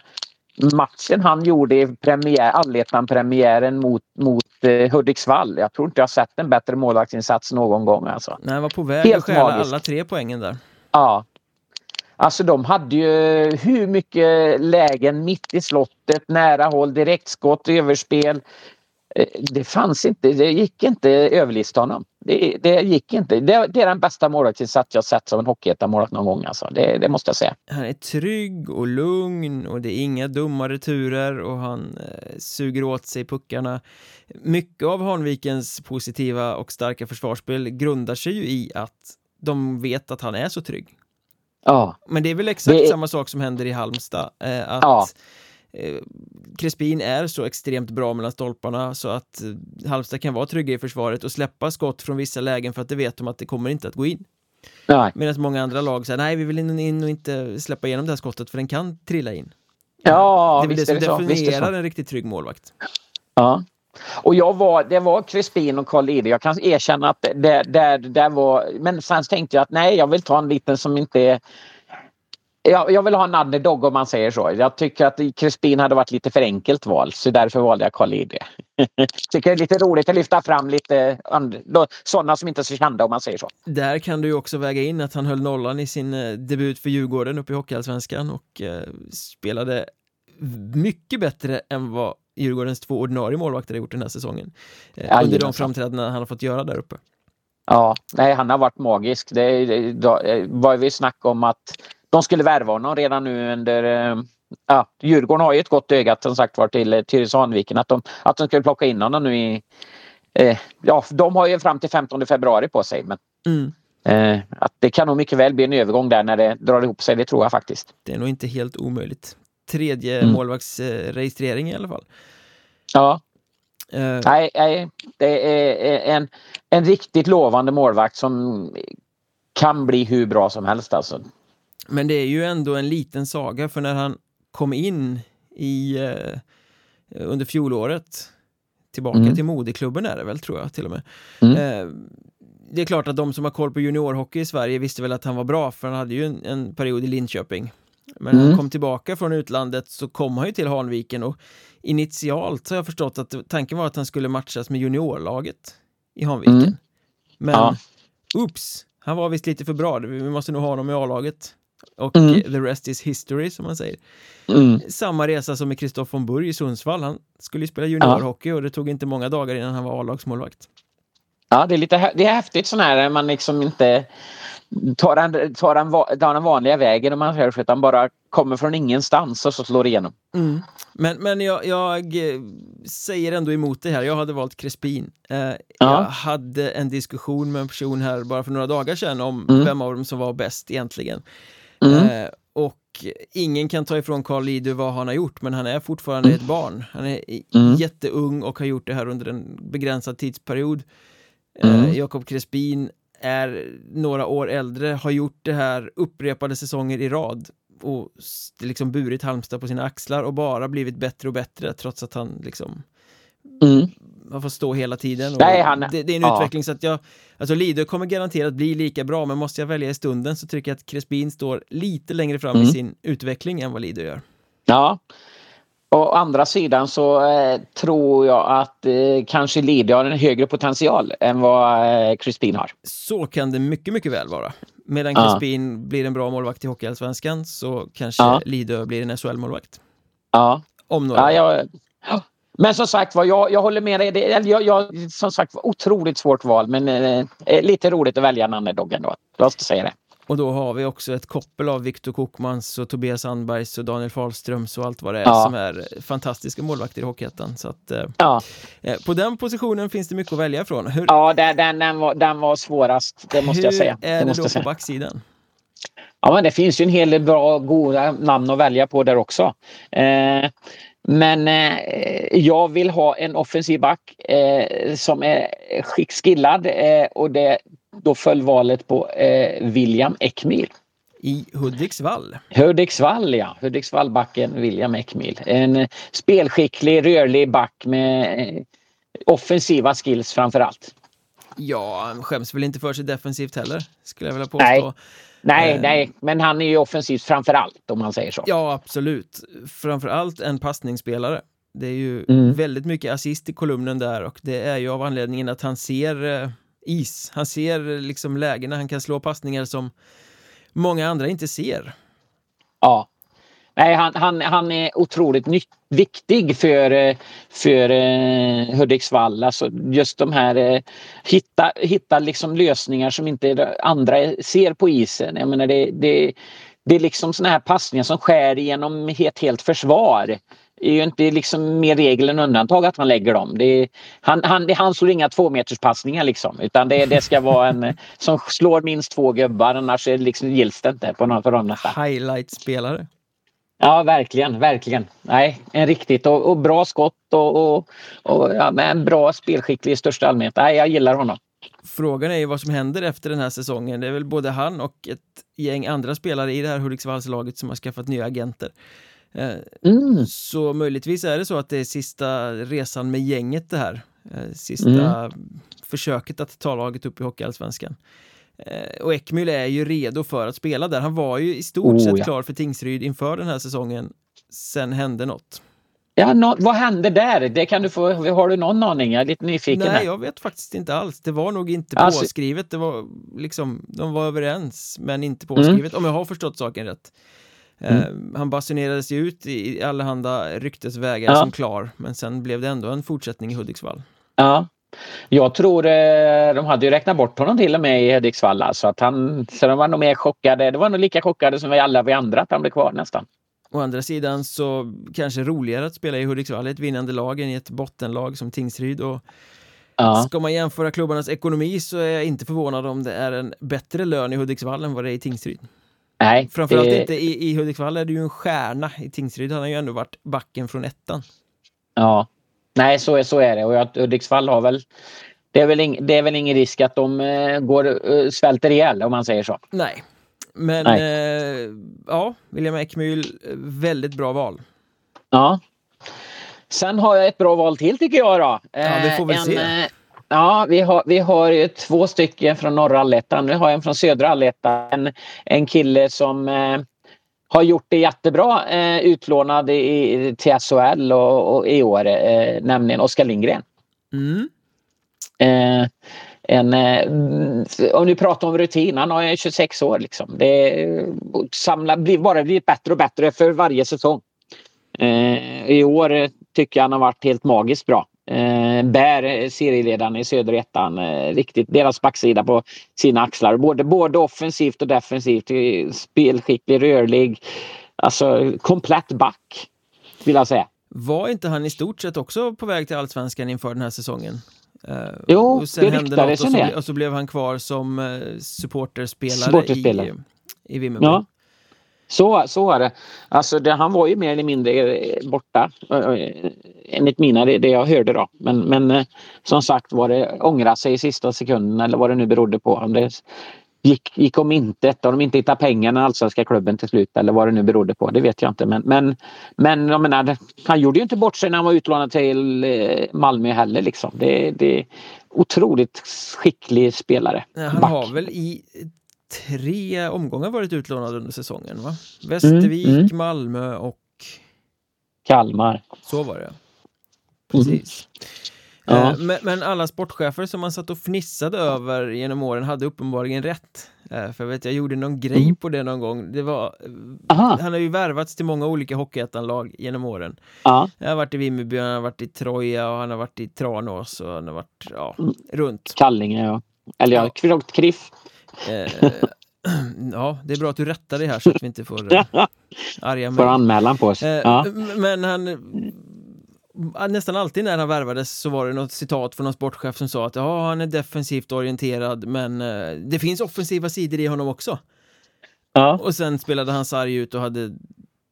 matchen han gjorde i premiär, Allettan-premiären mot, mot eh, Hudiksvall. Jag tror inte jag sett en bättre målvaktsinsats någon gång alltså. Nej, han var på väg Helt att stjäla alla tre poängen där. Ja. Alltså de hade ju hur mycket lägen mitt i slottet, nära håll, direktskott, överspel. Eh, det fanns inte, det gick inte överlista honom. Det, det gick inte. Det, det är den bästa målvaktsinsats jag sett som en hockeyettan-målvakt någon gång alltså. Det, det måste jag säga. Han är trygg och lugn och det är inga dumma returer och han eh, suger åt sig puckarna. Mycket av Hanvikens positiva och starka försvarsspel grundar sig ju i att de vet att han är så trygg. Ja. Men det är väl exakt Det samma sak som händer i Halmstad. Eh, att Ja. eh, Crespin är så extremt bra mellan stolparna så att eh, Halmstad kan vara trygga i försvaret och släppa skott från vissa lägen för att det vet de att det kommer inte att gå in. Medan många andra lag säger nej vi vill in och inte släppa igenom det här skottet för den kan trilla in. Ja, det är visst det som definierar en riktigt trygg målvakt. Ja. Och jag var, det var Crispin och Carl Ide. Jag kan erkänna att det, det, det var... Men sen tänkte jag att nej, jag vill ta en liten som inte är... Jag, jag vill ha en underdog om man säger så. Jag tycker att Crispin hade varit lite för enkelt val så därför valde jag Carl Ide. tycker det är lite roligt att lyfta fram lite sådana som inte är så kända om man säger så. Där kan du ju också väga in att han höll nollan i sin eh, debut för Djurgården uppe i Hockeyallsvenskan och eh, spelade mycket bättre än vad Djurgårdens två ordinarie målvakter har gjort den här säsongen. Eh, under de framträdanden han har fått göra där uppe. Ja, nej, han har varit magisk. Det, det, det var vi snack om att de skulle värva honom redan nu under eh, Ja, Djurgården har ju ett gott öga som sagt var till, till Sandviken att de, att de skulle plocka in honom nu i eh, Ja, de har ju fram till 15 februari på sig men mm. eh, att det kan nog mycket väl bli en övergång där när det drar ihop sig, det tror jag faktiskt. Det är nog inte helt omöjligt tredje mm. målvaktsregistrering i alla fall. Ja. Uh, nej, nej, det är en, en riktigt lovande målvakt som kan bli hur bra som helst alltså. Men det är ju ändå en liten saga för när han kom in i uh, under fjolåret tillbaka mm. till moderklubben är det väl tror jag till och med. Mm. Uh, det är klart att de som har koll på juniorhockey i Sverige visste väl att han var bra för han hade ju en, en period i Linköping men när mm. han kom tillbaka från utlandet så kom han ju till Hanviken och initialt har jag förstått att tanken var att han skulle matchas med juniorlaget i Hanviken. Mm. Men ja. han var visst lite för bra, vi måste nog ha honom i A-laget. Och mm. the rest is history som man säger. Mm. Samma resa som med Kristoff von Burg i Sundsvall, han skulle ju spela juniorhockey och det tog inte många dagar innan han var A-lagsmålvakt. Ja, det är lite det är häftigt sån här man liksom inte tar den, tar den, tar vanliga vägen om man säger utan bara kommer från ingenstans och så slår igenom. Mm. Men, men jag, jag, eh, säger ändå emot det här, jag hade valt Crespin. Eh, ja. Jag hade en diskussion med en person här bara för några dagar sedan om mm. vem av dem som var bäst egentligen. Mm. Eh, och ingen kan ta ifrån Carl Lidö vad han har gjort men han är fortfarande mm. ett barn. Han är mm. jätteung och har gjort det här under en begränsad tidsperiod. Eh, Jakob Crespin är några år äldre, har gjort det här upprepade säsonger i rad och liksom burit Halmstad på sina axlar och bara blivit bättre och bättre trots att han liksom mm. har fått stå hela tiden. Nej, han, det, det, är en ja. utveckling så att jag, alltså Lidö kommer garanterat bli lika bra men måste jag välja i stunden så tycker jag att Crespin står lite längre fram mm. i sin utveckling än vad Lidö gör. Ja, Å andra sidan så eh, tror jag att eh, kanske Lidö har en högre potential än vad eh, Crispin har. Så kan det mycket, mycket väl vara. Medan ja. Crispin blir en bra målvakt i Hockeyallsvenskan så kanske ja. Lidö blir en SHL-målvakt. Ja. Om några ja, jag, Men som sagt var, jag, jag håller med dig. Det, jag, jag, som sagt var, otroligt svårt val men eh, lite roligt att välja en underdog ändå. Jag måste säga det. Och då har vi också ett koppel av Viktor Kokmans och Tobias Sandbergs och Daniel Fahlströms och allt vad det är ja. som är fantastiska målvakter i Hockeyettan. Så att, eh, ja. eh, på den positionen finns det mycket att välja ifrån. Hur, ja, den, den, den, var, den var svårast, det måste jag säga. Hur är det, det då på backsidan? Ja, men det finns ju en hel del bra, goda namn att välja på där också. Eh, men eh, jag vill ha en offensiv back eh, som är skickskillad eh, och det då föll valet på eh, William Ekmil. I Hudiksvall? Hudiksvall, ja. Hudiksvallbacken William Ekmil. En eh, spelskicklig, rörlig back med eh, offensiva skills framför allt. Ja, han skäms väl inte för sig defensivt heller, skulle jag vilja påstå. Nej. Nej, eh. nej, men han är ju offensivt framför allt om man säger så. Ja, absolut. Framför allt en passningsspelare. Det är ju mm. väldigt mycket assist i kolumnen där och det är ju av anledningen att han ser eh, is. Han ser liksom lägena, han kan slå passningar som många andra inte ser. Ja. Nej, han, han, han är otroligt nytt, viktig för, eh, för uh, Hudiksvall. Alltså just de här uh, hitta, hitta liksom lösningar som inte andra ser på isen. Jag menar det, det, det är liksom såna här passningar som skär genom ett helt försvar är ju inte liksom mer regel än undantag att han lägger dem. Det är, han, han, han slår inga tvåmeterspassningar liksom utan det, det ska vara en som slår minst två gubbar annars är det liksom, gills det inte på något av dem Highlight-spelare. Ja, verkligen, verkligen. Nej, en riktigt och, och bra skott och, och, och ja, en bra spelskicklig i största allmänhet. Nej, jag gillar honom. Frågan är ju vad som händer efter den här säsongen. Det är väl både han och ett gäng andra spelare i det här Hudiksvallslaget som har skaffat nya agenter. Eh, mm. Så möjligtvis är det så att det är sista resan med gänget det här. Eh, sista mm. försöket att ta laget upp i Hockeyallsvenskan. Eh, och Ekmyl är ju redo för att spela där. Han var ju i stort oh, sett ja. klar för Tingsryd inför den här säsongen. Sen hände något. Ja, no, vad hände där? Det kan du få, har du någon aning? Jag är lite nyfiken. Nej, här. jag vet faktiskt inte alls. Det var nog inte alltså... påskrivet. Det var liksom, de var överens, men inte mm. påskrivet, mm. om jag har förstått saken rätt. Mm. Uh, han basunerades ju ut i allehanda ryktesvägar ja. som klar, men sen blev det ändå en fortsättning i Hudiksvall. Ja, jag tror eh, de hade ju räknat bort honom till och med i Hudiksvall. Så, att han, så de var nog mer chockade. Det var nog lika chockade som vi alla vi andra att han blev kvar nästan. Å andra sidan så kanske roligare att spela i Hudiksvall, ett vinnande lag än i ett bottenlag som Tingsryd. Och ja. Ska man jämföra klubbarnas ekonomi så är jag inte förvånad om det är en bättre lön i Hudiksvall än vad det är i Tingsryd. Nej, Framförallt det... inte i, i Hudiksvall är det ju en stjärna. I Tingsryd har han ju ändå varit backen från ettan. Ja, nej så är, så är det och Hudiksvall har väl det är, väl ing, det är väl ingen risk att de uh, går, uh, svälter ihjäl om man säger så. Nej, men eh, ja, William Ekmyl, väldigt bra val. Ja. Sen har jag ett bra val till tycker jag då. Ja, vi får väl en, se. Ja, vi har, vi har två stycken från norra Allettan. Nu har jag en från södra Allettan. En, en kille som eh, har gjort det jättebra, eh, utlånad i, till SHL och, och i år, eh, nämligen Oskar Lindgren. Mm. Eh, en, eh, om ni pratar om rutin, han är 26 år. Liksom. Det samlar, blir bara blivit bättre och bättre för varje säsong. Eh, I år tycker jag han har varit helt magiskt bra. Eh, bär serieledaren i södra ettan eh, riktigt deras backsida på sina axlar. Både, både offensivt och defensivt. Spelskicklig, rörlig. Alltså komplett back vill jag säga. Var inte han i stort sett också på väg till allsvenskan inför den här säsongen? Uh, jo, och sen det hände något och så, och så blev han kvar som uh, supporterspelare, supporterspelare. i, i Vimmerby. Ja. Så, så var det. Alltså det, han var ju mer eller mindre eh, borta enligt mina, det, det jag hörde då. Men, men som sagt var det ångra sig i sista sekunden eller vad det nu berodde på. Om det gick, gick om intet, om de inte hittade pengar i allsvenska klubben till slut eller vad det nu berodde på, det vet jag inte. Men, men, men jag menar, han gjorde ju inte bort sig när han var utlånad till eh, Malmö heller. Liksom. Det, det är otroligt skicklig spelare. Ja, han Back. har väl i tre omgångar varit utlånad under säsongen va? Västervik, mm, mm. Malmö och Kalmar. Så var det. Precis. Mm. Ja. Men, men, alla sportchefer som man satt och fnissade över genom åren hade uppenbarligen rätt. Eh, för jag vet, jag gjorde någon grej mm. på det någon gång. Det var, Aha. han har ju värvats till många olika hockeyettanlag genom åren. Ja. Jag har varit i Vimmerby, han har varit i Troja och han har varit i Tranås och han har varit ja, mm. runt. Kallinge ja. Eller ja. Kriff. Eh, ja, det är bra att du rättar det här så att vi inte får eh, arga Får anmälan på oss. Eh, ja. Men han nästan alltid när han värvades så var det något citat från någon sportchef som sa att ja, han är defensivt orienterad men eh, det finns offensiva sidor i honom också. Ja. Och sen spelade han sarg ut och hade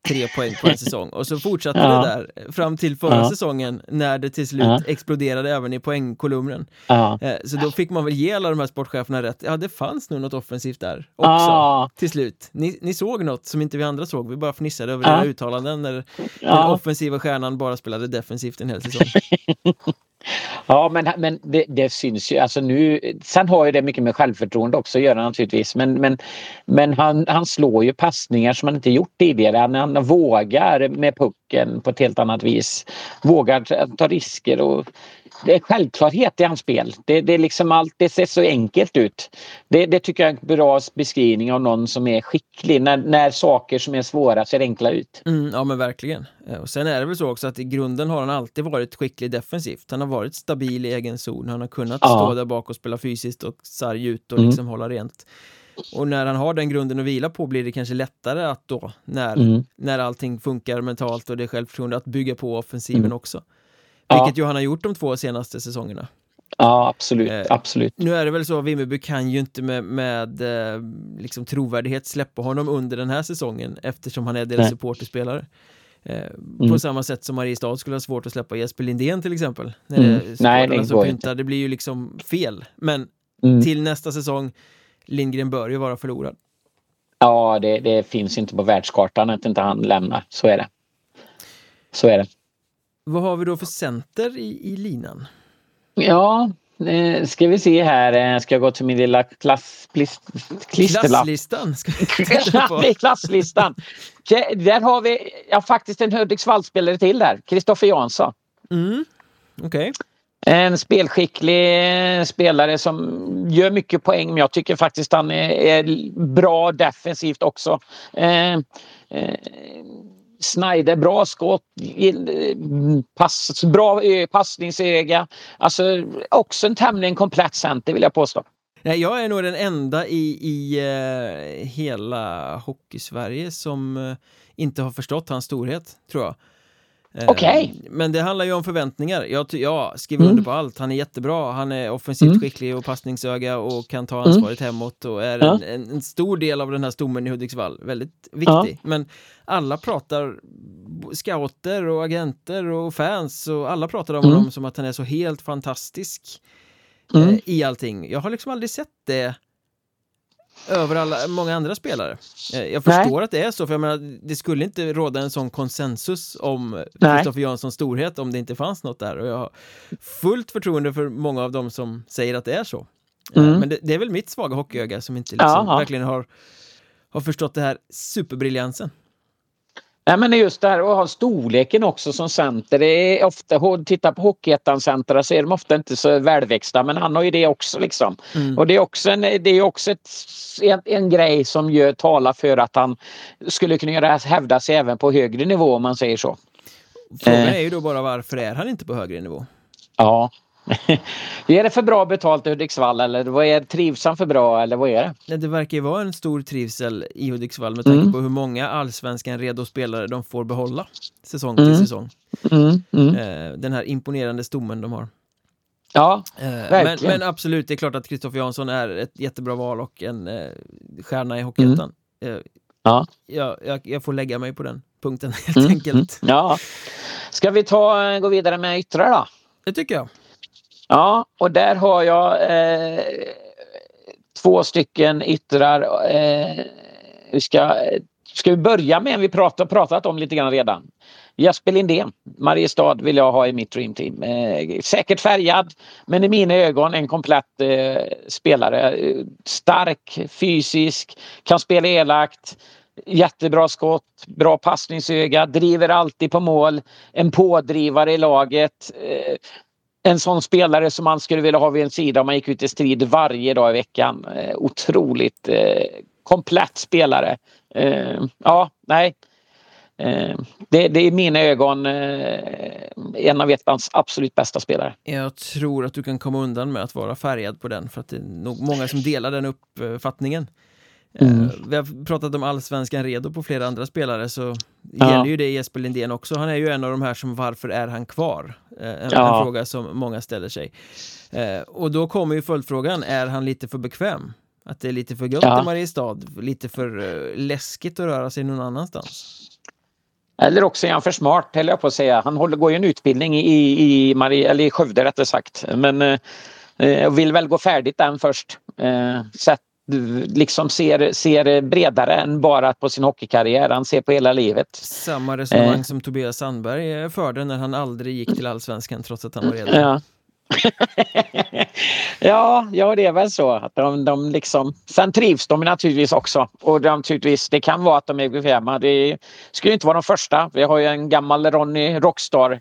tre poäng på en säsong och så fortsatte ja. det där fram till förra ja. säsongen när det till slut ja. exploderade även i poängkolumnen. Eh, så då fick man väl ge alla de här sportcheferna rätt. Ja, det fanns nog något offensivt där också till slut. Ni, ni, såg något som inte vi andra såg. Vi bara fnissade över era uttalanden när den offensiva stjärnan bara spelade defensivt en hel säsong. Ja, men, men det, det, syns ju. Alltså nu, sen har ju det mycket med självförtroende också att göra naturligtvis. Men, men, men han, han slår ju passningar som han inte gjort tidigare. Han, han vågar med pucken på ett helt annat vis. Vågar ta risker och det är självklarhet i hans spel. Det, det, är liksom allt, det ser så enkelt ut. Det, det, tycker jag är en bra beskrivning av någon som är skicklig. När, när saker som är svåra ser enkla ut. Mm, ja men verkligen. Eh, och sen är det väl så också att i grunden har han alltid varit skicklig defensivt. Han har varit stabil i egen zon. Han har kunnat ja. stå där bak och spela fysiskt och sarg ut och mm. liksom hålla rent. Och när han har den grunden att vila på blir det kanske lättare att då, när, mm. när allting funkar mentalt och det är självförtroende, att bygga på offensiven mm. också. Vilket ja. ju han har gjort de två senaste säsongerna. Ja, absolut. Eh, absolut. Nu är det väl så att Vimmerby kan ju inte med, med eh, liksom trovärdighet släppa honom under den här säsongen eftersom han är deras supporterspelare. Eh, mm. På samma sätt som Mariestad skulle ha svårt att släppa Jesper Lindén till exempel. När mm. det Nej, det går inte. Det blir ju liksom fel. Men mm. till nästa säsong, Lindgren bör ju vara förlorad. Ja, det, det finns inte på världskartan att inte han lämnar. Så är det. Så är det. Vad har vi då för center i, i linan? Ja, eh, ska vi se här. Eh, ska jag gå till min lilla klass, klisterlapp? Klasslistan? Klasslistan. Där har vi ja, faktiskt en Hudiksvallspelare till där. Kristoffer Jansson. Mm. Okay. En spelskicklig spelare som gör mycket poäng men jag tycker faktiskt han är, är bra defensivt också. Eh, eh, Snyder, bra skott, mm, pass, bra eh, passningsöga. Alltså också en tämligen komplett center vill jag påstå. Nej, jag är nog den enda i, i eh, hela Hockeysverige som eh, inte har förstått hans storhet, tror jag. Eh, Okej. Okay. Men det handlar ju om förväntningar. Jag, jag skriver mm. under på allt. Han är jättebra. Han är offensivt mm. skicklig och passningsöga och kan ta ansvaret mm. hemåt och är ja. en, en, stor del av den här stommen i Hudiksvall. Väldigt viktig. Ja. Men alla pratar scouter och agenter och fans och alla pratar om mm. honom som att han är så helt fantastisk mm. eh, i allting. Jag har liksom aldrig sett det över alla, många andra spelare. Eh, jag förstår Nej. att det är så, för jag menar, det skulle inte råda en sån konsensus om Kristoffer Janssons storhet om det inte fanns något där och jag har fullt förtroende för många av dem som säger att det är så. Eh, mm. Men det, det, är väl mitt svaga hockeyöga som inte liksom verkligen har, har förstått det här superbriljansen. Nej men just det här att ha storleken också som center. Det är ofta, titta på Hockeyettan-centra så är de ofta inte så välväxta men han har ju det också liksom. Mm. Och det är också en, det är också ett, en, en grej som gör, talar för att han skulle kunna göra, hävda sig även på högre nivå om man säger så. Frågan eh. är ju då bara varför är han inte på högre nivå? Ja, är det för bra betalt i Hudiksvall eller vad är trivsamt för bra eller vad är det? Det verkar ju vara en stor trivsel i Hudiksvall med tanke mm. på hur många allsvenskan redo spelare de får behålla säsong till mm. säsong. Mm. mm. Eh, den här imponerande stommen de har. Ja, eh. Men, men, absolut, det är klart att Kristoffer Jansson är ett jättebra val och en eh, stjärna i Hockeyettan. Mm. Eh, ja. Jag, jag, jag, får lägga mig på den punkten helt enkelt. Ja. Ska vi ta, gå vidare med yttrar då? Det tycker jag. Ja, och där har jag eh, två stycken yttrar. Eh, vi ska, ska vi börja med en vi pratat, pratat om lite grann redan. Jesper Lindén, Mariestad vill jag ha i mitt dreamteam. Eh, säkert färgad men i mina ögon en komplett eh, spelare. Stark, fysisk, kan spela elakt. Jättebra skott, bra passningsöga, driver alltid på mål. En pådrivare i laget. Eh, en sån spelare som man skulle vilja ha vid en sida om man gick ut i strid varje dag i veckan. Eh, otroligt eh, komplett spelare. Eh, ja, nej. Eh, det, det, är i mina ögon eh, en av Vietnams absolut bästa spelare. Jag tror att du kan komma undan med att vara färgad på den för att det är nog många som delar den uppfattningen. Mm. Uh, vi har pratat om allsvenskan redo på flera andra spelare så ja. gäller ju det Jesper Lindén också. Han är ju en av de här som varför är han kvar? Uh, en, ja. en, fråga som många ställer sig. Uh, och då kommer ju följdfrågan, är han lite för bekväm? Att det är lite för gott ja. i Mariestad, lite för läskigt att röra sig någon annanstans? Eller också är han för smart, höll jag på att säga. Han håller, går ju en utbildning i, i, Marie, eller i Skövde rättare sagt. Men eh, vill väl gå färdigt den först. Eh, sett liksom ser, ser bredare än bara på sin hockeykarriär. Han ser på hela livet. Samma resonemang eh. som Tobias Sandberg förde när han aldrig gick till allsvenskan trots att han var redan. Ja. ja, ja, det är väl så. Att de, de liksom, sen trivs de naturligtvis också. Och de, naturligtvis, det kan vara att de är bekväma. Det skulle inte vara de första. Vi har ju en gammal Ronny Rockstar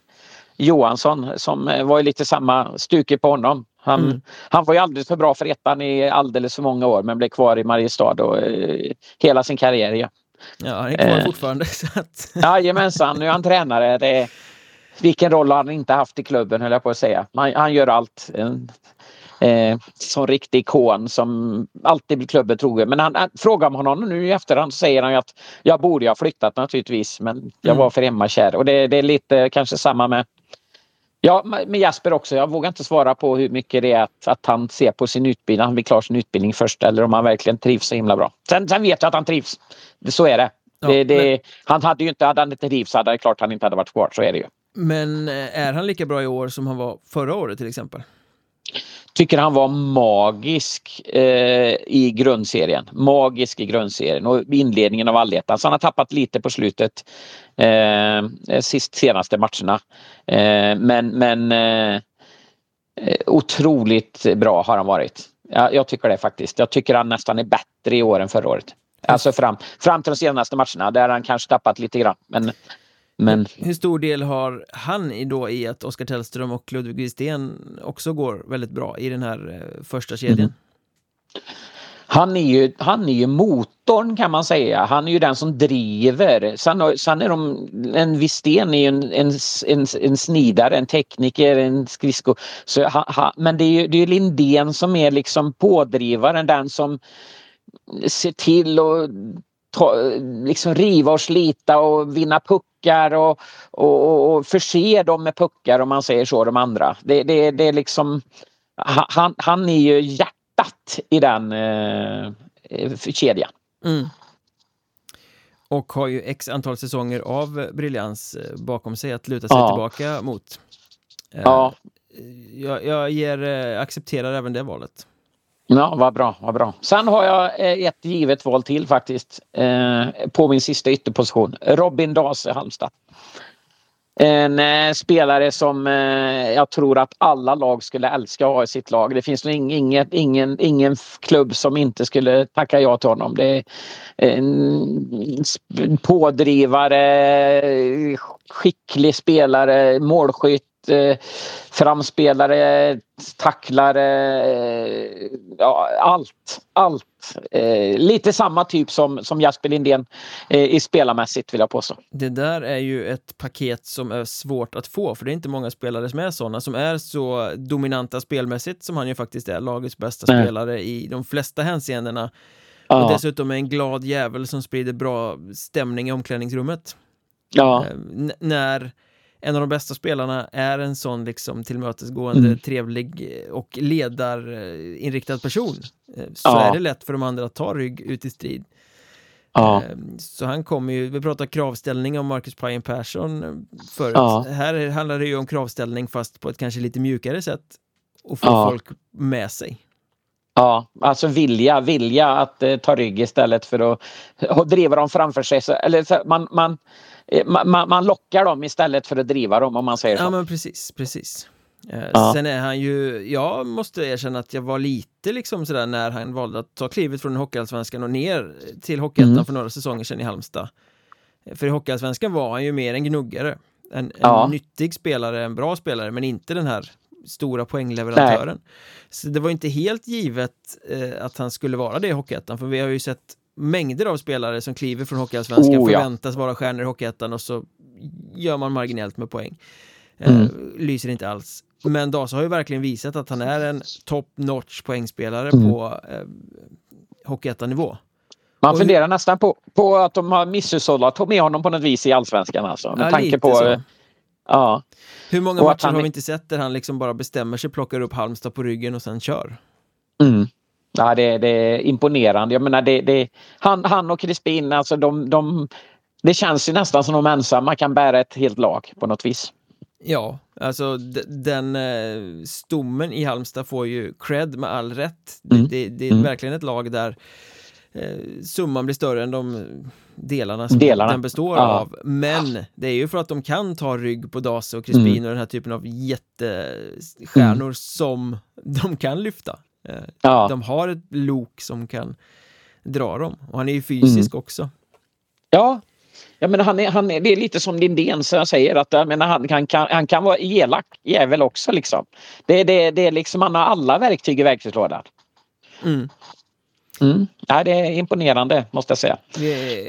Johansson som var ju lite samma stuke på honom. Han, mm. han var ju alldeles för bra för ettan i alldeles för många år men blev kvar i Mariestad och, eh, hela sin karriär. Ja, ja han är kvar eh. fortfarande. Så att... Jajamensan, nu är han tränare. Det, vilken roll har han inte haft i klubben höll jag på att säga. Han, han gör allt. Eh, som riktig ikon som alltid blir klubben trogen. Men han, han, frågar man honom nu i efterhand så säger han ju att jag borde ha flyttat naturligtvis men jag mm. var för hemmakär. Och det, det är lite kanske samma med Ja, med Jasper också. Jag vågar inte svara på hur mycket det är att, att han ser på sin utbildning, han blir klar sin utbildning först eller om han verkligen trivs så himla bra. Sen, sen vet jag att han trivs. Så är det. Ja, det, det men... Han hade ju inte, hade han inte trivs hade det klart han inte hade varit kvar, så är det ju. Men eh, är han lika bra i år som han var förra året till exempel? Tycker han var magisk eh, i grundserien. Magisk i grundserien och inledningen av allettan. Så han har tappat lite på slutet. Eh, sist senaste matcherna. Eh, men men eh, otroligt bra har han varit. Jag, jag tycker det faktiskt. Jag tycker han nästan är bättre i år än förra året. Alltså fram, fram till de senaste matcherna där han kanske tappat lite grann. Men men... Hur stor del har han i, då i att Oskar Tellström och Ludvig Wistén också går väldigt bra i den här eh, första kedjan? Mm. Han är, ju, han är ju motorn kan man säga. Han är ju den som driver. Sen, sen är de, en Wistén är ju en, en, en, en snidare, en tekniker, en skridsko. Så ha, ha, men det är ju det är Lindén som är liksom pådrivaren, den som ser till att ta, liksom riva och slita och vinna puckar och, och, och förse dem med puckar om man säger så, de andra. Det, det, det är liksom, han, han är ju hjärtat i den eh, kedjan. Mm. Och har ju x antal säsonger av briljans eh, bakom sig att luta sig ja. tillbaka mot. Eh, ja. Jag, jag ger, eh, accepterar även det valet. Ja, vad bra, vad bra. Sen har jag eh, ett givet val till faktiskt eh, på min sista ytterposition. Robin Dase, Halmstad. En eh, spelare som eh, jag tror att alla lag skulle älska att ha i sitt lag. Det finns nog inget, ingen, ingen klubb som inte skulle tacka ja till honom. Det är en pådrivare, skicklig spelare, målskytt eh, framspelare, tacklare, eh, ja, allt. allt. Eh, lite samma typ som, som Jasper Lindén eh, i spelarmässigt vill jag påstå. Det där är ju ett paket som är svårt att få för det är inte många spelare som är sådana som är så dominanta spelmässigt som han ju faktiskt är, lagets bästa mm. spelare i de flesta hänseendena. Ja. Och dessutom är en glad jävel som sprider bra stämning i omklädningsrummet. Ja. Eh, när en av de bästa spelarna är en sån liksom tillmötesgående, mm. trevlig och ledarinriktad person eh, så ja. är det lätt för de andra att ta rygg ut i strid. Ja. Ehm, så han kommer ju, vi pratade kravställning om Marcus Pajen Persson eh, förut. Ja. Här handlar det ju om kravställning fast på ett kanske lite mjukare sätt och få folk med sig. Ja, alltså vilja, vilja att eh, ta rygg istället för att, driva dem framför sig. Så, eller så, man, man, Eh, man, man lockar dem istället för att driva dem om man säger så. Ja men precis, precis. Eh, ja. Sen är han ju, jag måste erkänna att jag var lite liksom sådär när han valde att ta klivet från Hockeyallsvenskan och ner till Hockeyettan mm. för några säsonger sedan i Halmstad. Eh, för i Hockeyallsvenskan var han ju mer en gnuggare. En, en ja. nyttig spelare, en bra spelare, men inte den här stora poängleverantören. Nej. Så det var inte helt givet eh, att han skulle vara det i Hockeyettan, för vi har ju sett mängder av spelare som kliver från Hockeyallsvenskan oh, förväntas ja. vara stjärnor i Hockeyettan och så gör man marginellt med poäng. Eh, mm. Lyser inte alls. Men Dasa har ju verkligen visat att han är en top notch poängspelare mm. på eh, Hockeyettan-nivå. Man funderar nästan på, på att de har misshushållat med honom på något vis i allsvenskan alltså. Med ja, tanke på... Så. Ja. Hur många matcher han... har vi inte sett där han liksom bara bestämmer sig, plockar upp Halmstad på ryggen och sen kör? Mm. Ja, det, det är imponerande. Jag menar, det, det, han, han och Crispin, alltså de, de, det känns ju nästan som de ensamma kan bära ett helt lag på något vis. Ja, alltså den eh, stommen i Halmstad får ju cred med all rätt. Mm. Det, det, är mm. verkligen ett lag där eh, summan blir större än de delarna som delarna. den består ja. av. Men det är ju för att de kan ta rygg på Dase och Crispin mm. och den här typen av jättestjärnor mm. som de kan lyfta. Eh, ja. De har ett lok som kan dra dem och han är ju fysisk mm. också. Ja, Ja, men han är, han är, det är lite som Lindén som jag säger att jag menar, han, han, kan, han kan vara elak jävel också. Liksom. Det, det, det är liksom, han har alla verktyg i verktygslådan. Mm. Mm. Ja, det är imponerande måste jag säga.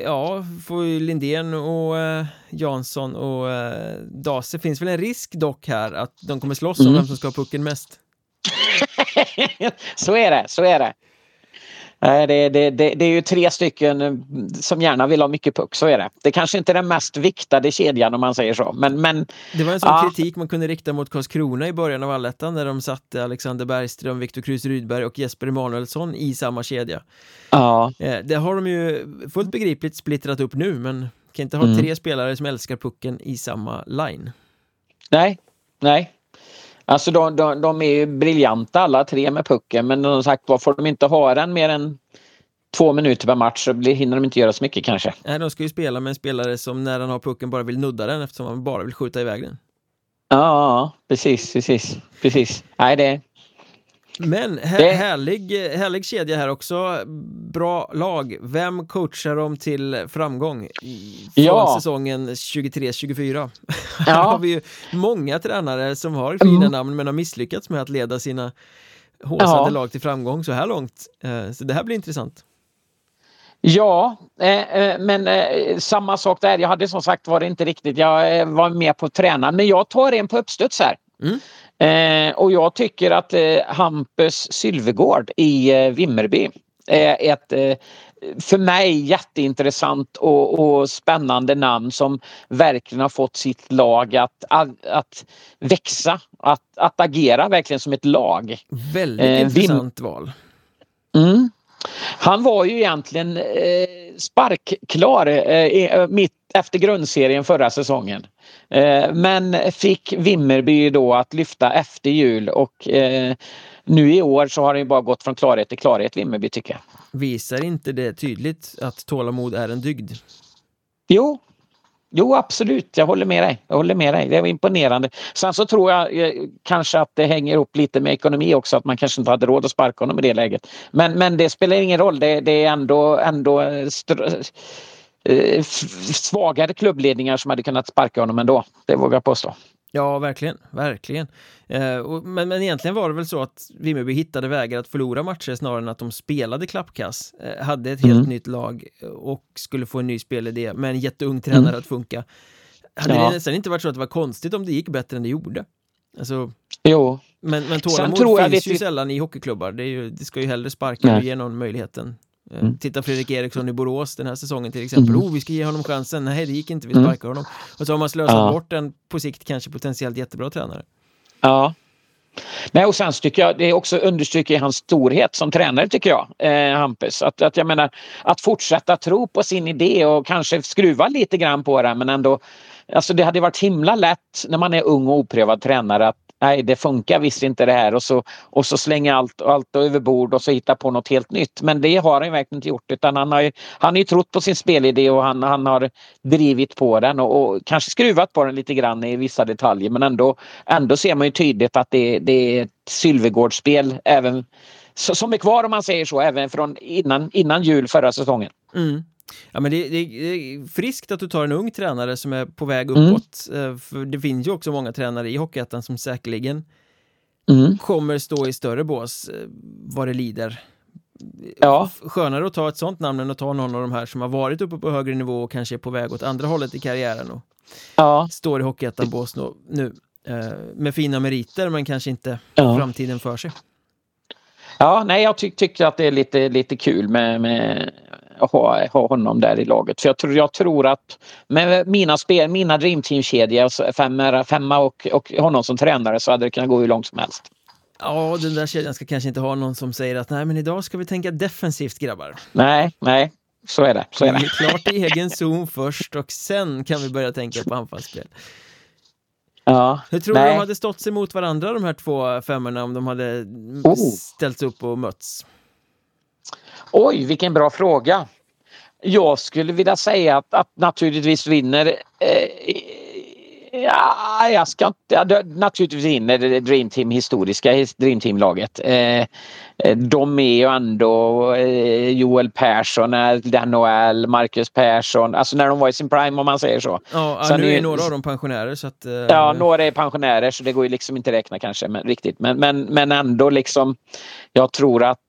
Ja, ju Lindén och eh, Jansson och eh, Dase finns väl en risk dock här att de kommer slåss om mm. vem som ska ha pucken mest. så är det, så är det. Det, det, det, det, är ju tre stycken eh, som gärna vill ha mycket puck, så är det. Det kanske inte är den mest viktade kedjan om man säger så. Men, men, det var en sån ja. kritik man kunde rikta mot Karlskrona i början av allettan när de satte Alexander Bergström, Viktor Krus Rydberg och Jesper Emanuelsson i samma kedja. Ja. Eh, det har de ju fullt begripligt splittrat upp nu, men kan inte ha mm. tre spelare som älskar pucken i samma line. Nej, nej. Alltså de, de, de är ju briljanta alla tre med pucken men som sagt var får de inte ha den mer än två minuter per match så hinner de inte göra så mycket kanske. Nej, de ska ju spela med en spelare som när han har pucken bara vill nudda den eftersom han bara vill skjuta iväg den. Ja, precis, precis, precis. Nej, det, men här, härlig, härlig kedja här också. Bra lag. Vem coachar dem till framgång från ja. säsongen 23-24? Ja. här har vi ju många tränare som har fina mm. namn men har misslyckats med att leda sina håsade ja. lag till framgång så här långt. Eh, så det här blir intressant. Ja, eh, eh, men eh, samma sak där. Jag hade som sagt var det inte riktigt. Jag eh, var med på tränaren men jag tar en på uppstuds här. Mm. Eh, och jag tycker att eh, Hampus Sylvegård i eh, Vimmerby är ett eh, för mig jätteintressant och, och, spännande namn som verkligen har fått sitt lag att, att, att växa, att, att agera verkligen som ett lag. Väldigt eh, intressant val. Mm. Han var ju egentligen eh, sparkklar eh, mitt efter grundserien förra säsongen. Eh, men fick Vimmerby då att lyfta efter jul och eh, nu i år så har det bara gått från klarhet till klarhet Vimmerby tycker jag. Visar inte det tydligt att tålamod är en dygd? Jo, Jo absolut, jag håller med dig. Jag håller med dig. Det var imponerande. Sen så tror jag eh, kanske att det hänger upp lite med ekonomi också att man kanske inte hade råd att sparka honom i det läget. Men, men det spelar ingen roll. Det, det är ändå, ändå eh, eh svagare klubbledningar som hade kunnat sparka honom ändå. Det vågar jag påstå. Ja, verkligen, verkligen. Eh, och, men, men egentligen var det väl så att Vimmerby hittade vägar att förlora matcher snarare än att de spelade klappkass. Eh, hade ett helt mm. nytt lag och skulle få en ny spelidé med en jätteung tränare mm. att funka. Hade ja. det nästan inte varit så att det var konstigt om det gick bättre än det gjorde? Alltså, jo. Men, men tålamod finns ju sällan i hockeyklubbar. Det, ju, det ska ju hellre sparka och ge någon möjligheten. Eh, mm. Titta Fredrik Eriksson i Borås den här säsongen till exempel. Mm. Oh, vi ska ge honom chansen. Nej, det gick inte. Vi mm. sparkar honom. Och så har man slösat ja. bort en på sikt kanske potentiellt jättebra tränare. Ja. Nej, och sen tycker jag det också understryker hans storhet som tränare tycker jag, eh, Hampus. Att, att jag menar att fortsätta tro på sin idé och kanske skruva lite grann på det men ändå Alltså det hade varit himla lätt när man är ung och oprövad tränare att nej det funkar visst inte det här och så, och så slänga allt, allt över bord och så hitta på något helt nytt. Men det har han verkligen inte gjort utan han har ju, han har ju trott på sin spelidé och han, han har drivit på den och, och kanske skruvat på den lite grann i vissa detaljer men ändå, ändå ser man ju tydligt att det, det är ett Sylvegårdsspel även som är kvar om man säger så, även från innan, innan jul förra säsongen. Mm. Ja men det, det, är friskt att du tar en ung tränare som är på väg mm. uppåt mm. För det finns ju också många tränare i Hockeyettan som säkerligen mm. kommer stå i större bås eh, vad det lider Ja. Skönare att ta ett sånt namn än att ta någon av de här som har varit uppe på högre nivå och kanske är på väg åt andra hållet i karriären och ja. står i Hockeyettan-bås nu eh, med fina meriter men kanske inte ja. framtiden för sig. Ja, nej jag ty tycker att det är lite, lite kul med, med ha, ha honom där i laget. För jag tror, jag tror att med mina, spel, mina Dreamteam-kedja, femma, femma och, och honom som tränare så hade det kunnat gå hur långt som helst. Ja, den där kedjan ska kanske inte ha någon som säger att nej men idag ska vi tänka defensivt grabbar. Nej, nej. Så är det. Så är det. Klart i egen zon först och sen kan vi börja tänka på anfallsspel. Ja, Hur tror nej. du de hade stått sig mot varandra de här två femmorna om de hade oh. ställts upp och mötts? Oj, vilken bra fråga. Jag skulle vilja säga att, att naturligtvis vinner eh, Ja, jag ska inte... Naturligtvis vinner Dream Team historiska Dream Team-laget. Eh, eh, de är ju ändå eh, Joel Persson, Dan Noel, Marcus Persson, alltså när de var i sin prime om man säger så. Ja, Sen nu är, är några av dem pensionärer så att... Ja, några är pensionärer så det går ju liksom inte räkna kanske men, riktigt. Men, men, men ändå liksom, jag tror att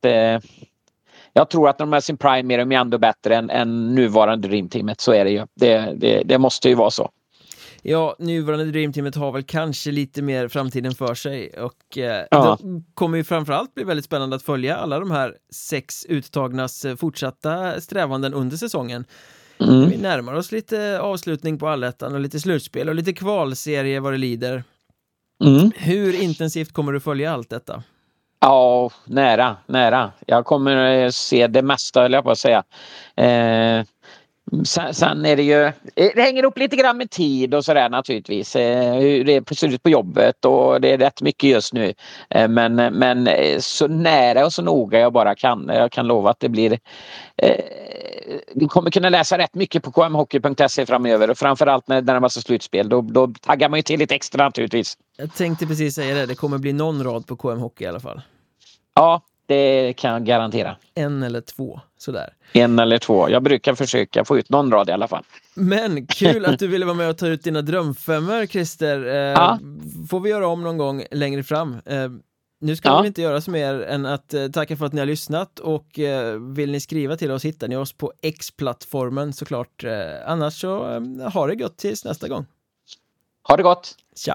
jag tror att de är sin prime är de ändå bättre än, än nuvarande Dreamteamet. Så är det ju. Det, det, det måste ju vara så. Ja, nuvarande Dreamteamet har väl kanske lite mer framtiden för sig och eh, Ja. det kommer ju framförallt bli väldigt spännande att följa alla de här sex uttagnas eh, fortsatta strävanden under säsongen. Mm. Vi närmar oss lite avslutning på allettan och lite slutspel och lite kvalserie vad det lider. Mm. Hur intensivt kommer du följa allt detta? Ja, nära, nära. Jag kommer eh, se det mesta, höll jag på att säga. Eh, sen, sen är det ju, eh, det hänger upp lite grann med tid och sådär naturligtvis. Eh, hur det ser ut på jobbet och det är rätt mycket just nu. Eh, men, eh, men så nära och så noga jag bara kan. Jag kan lova att det blir eh, kommer kunna läsa rätt mycket på kmhockey.se framöver och framförallt när det närmar sig slutspel. Då, då taggar man ju till lite extra naturligtvis. Jag tänkte precis säga det, det kommer bli någon rad på KM Hockey i alla fall. Ja, det kan jag garantera. En eller två, sådär. En eller två. Jag brukar försöka få ut någon rad i alla fall. Men kul att du ville vara med och ta ut dina drömfemmor Christer. Eh, Ja. Får vi göra om någon gång längre fram. Eh, nu ska Ja. vi inte göra så mer än att eh, tacka för att ni har lyssnat och eh, vill ni skriva till oss hittar ni oss på X-plattformen såklart. Eh, annars så eh, ha det gott tills nästa gång. Ha det gott! Tja!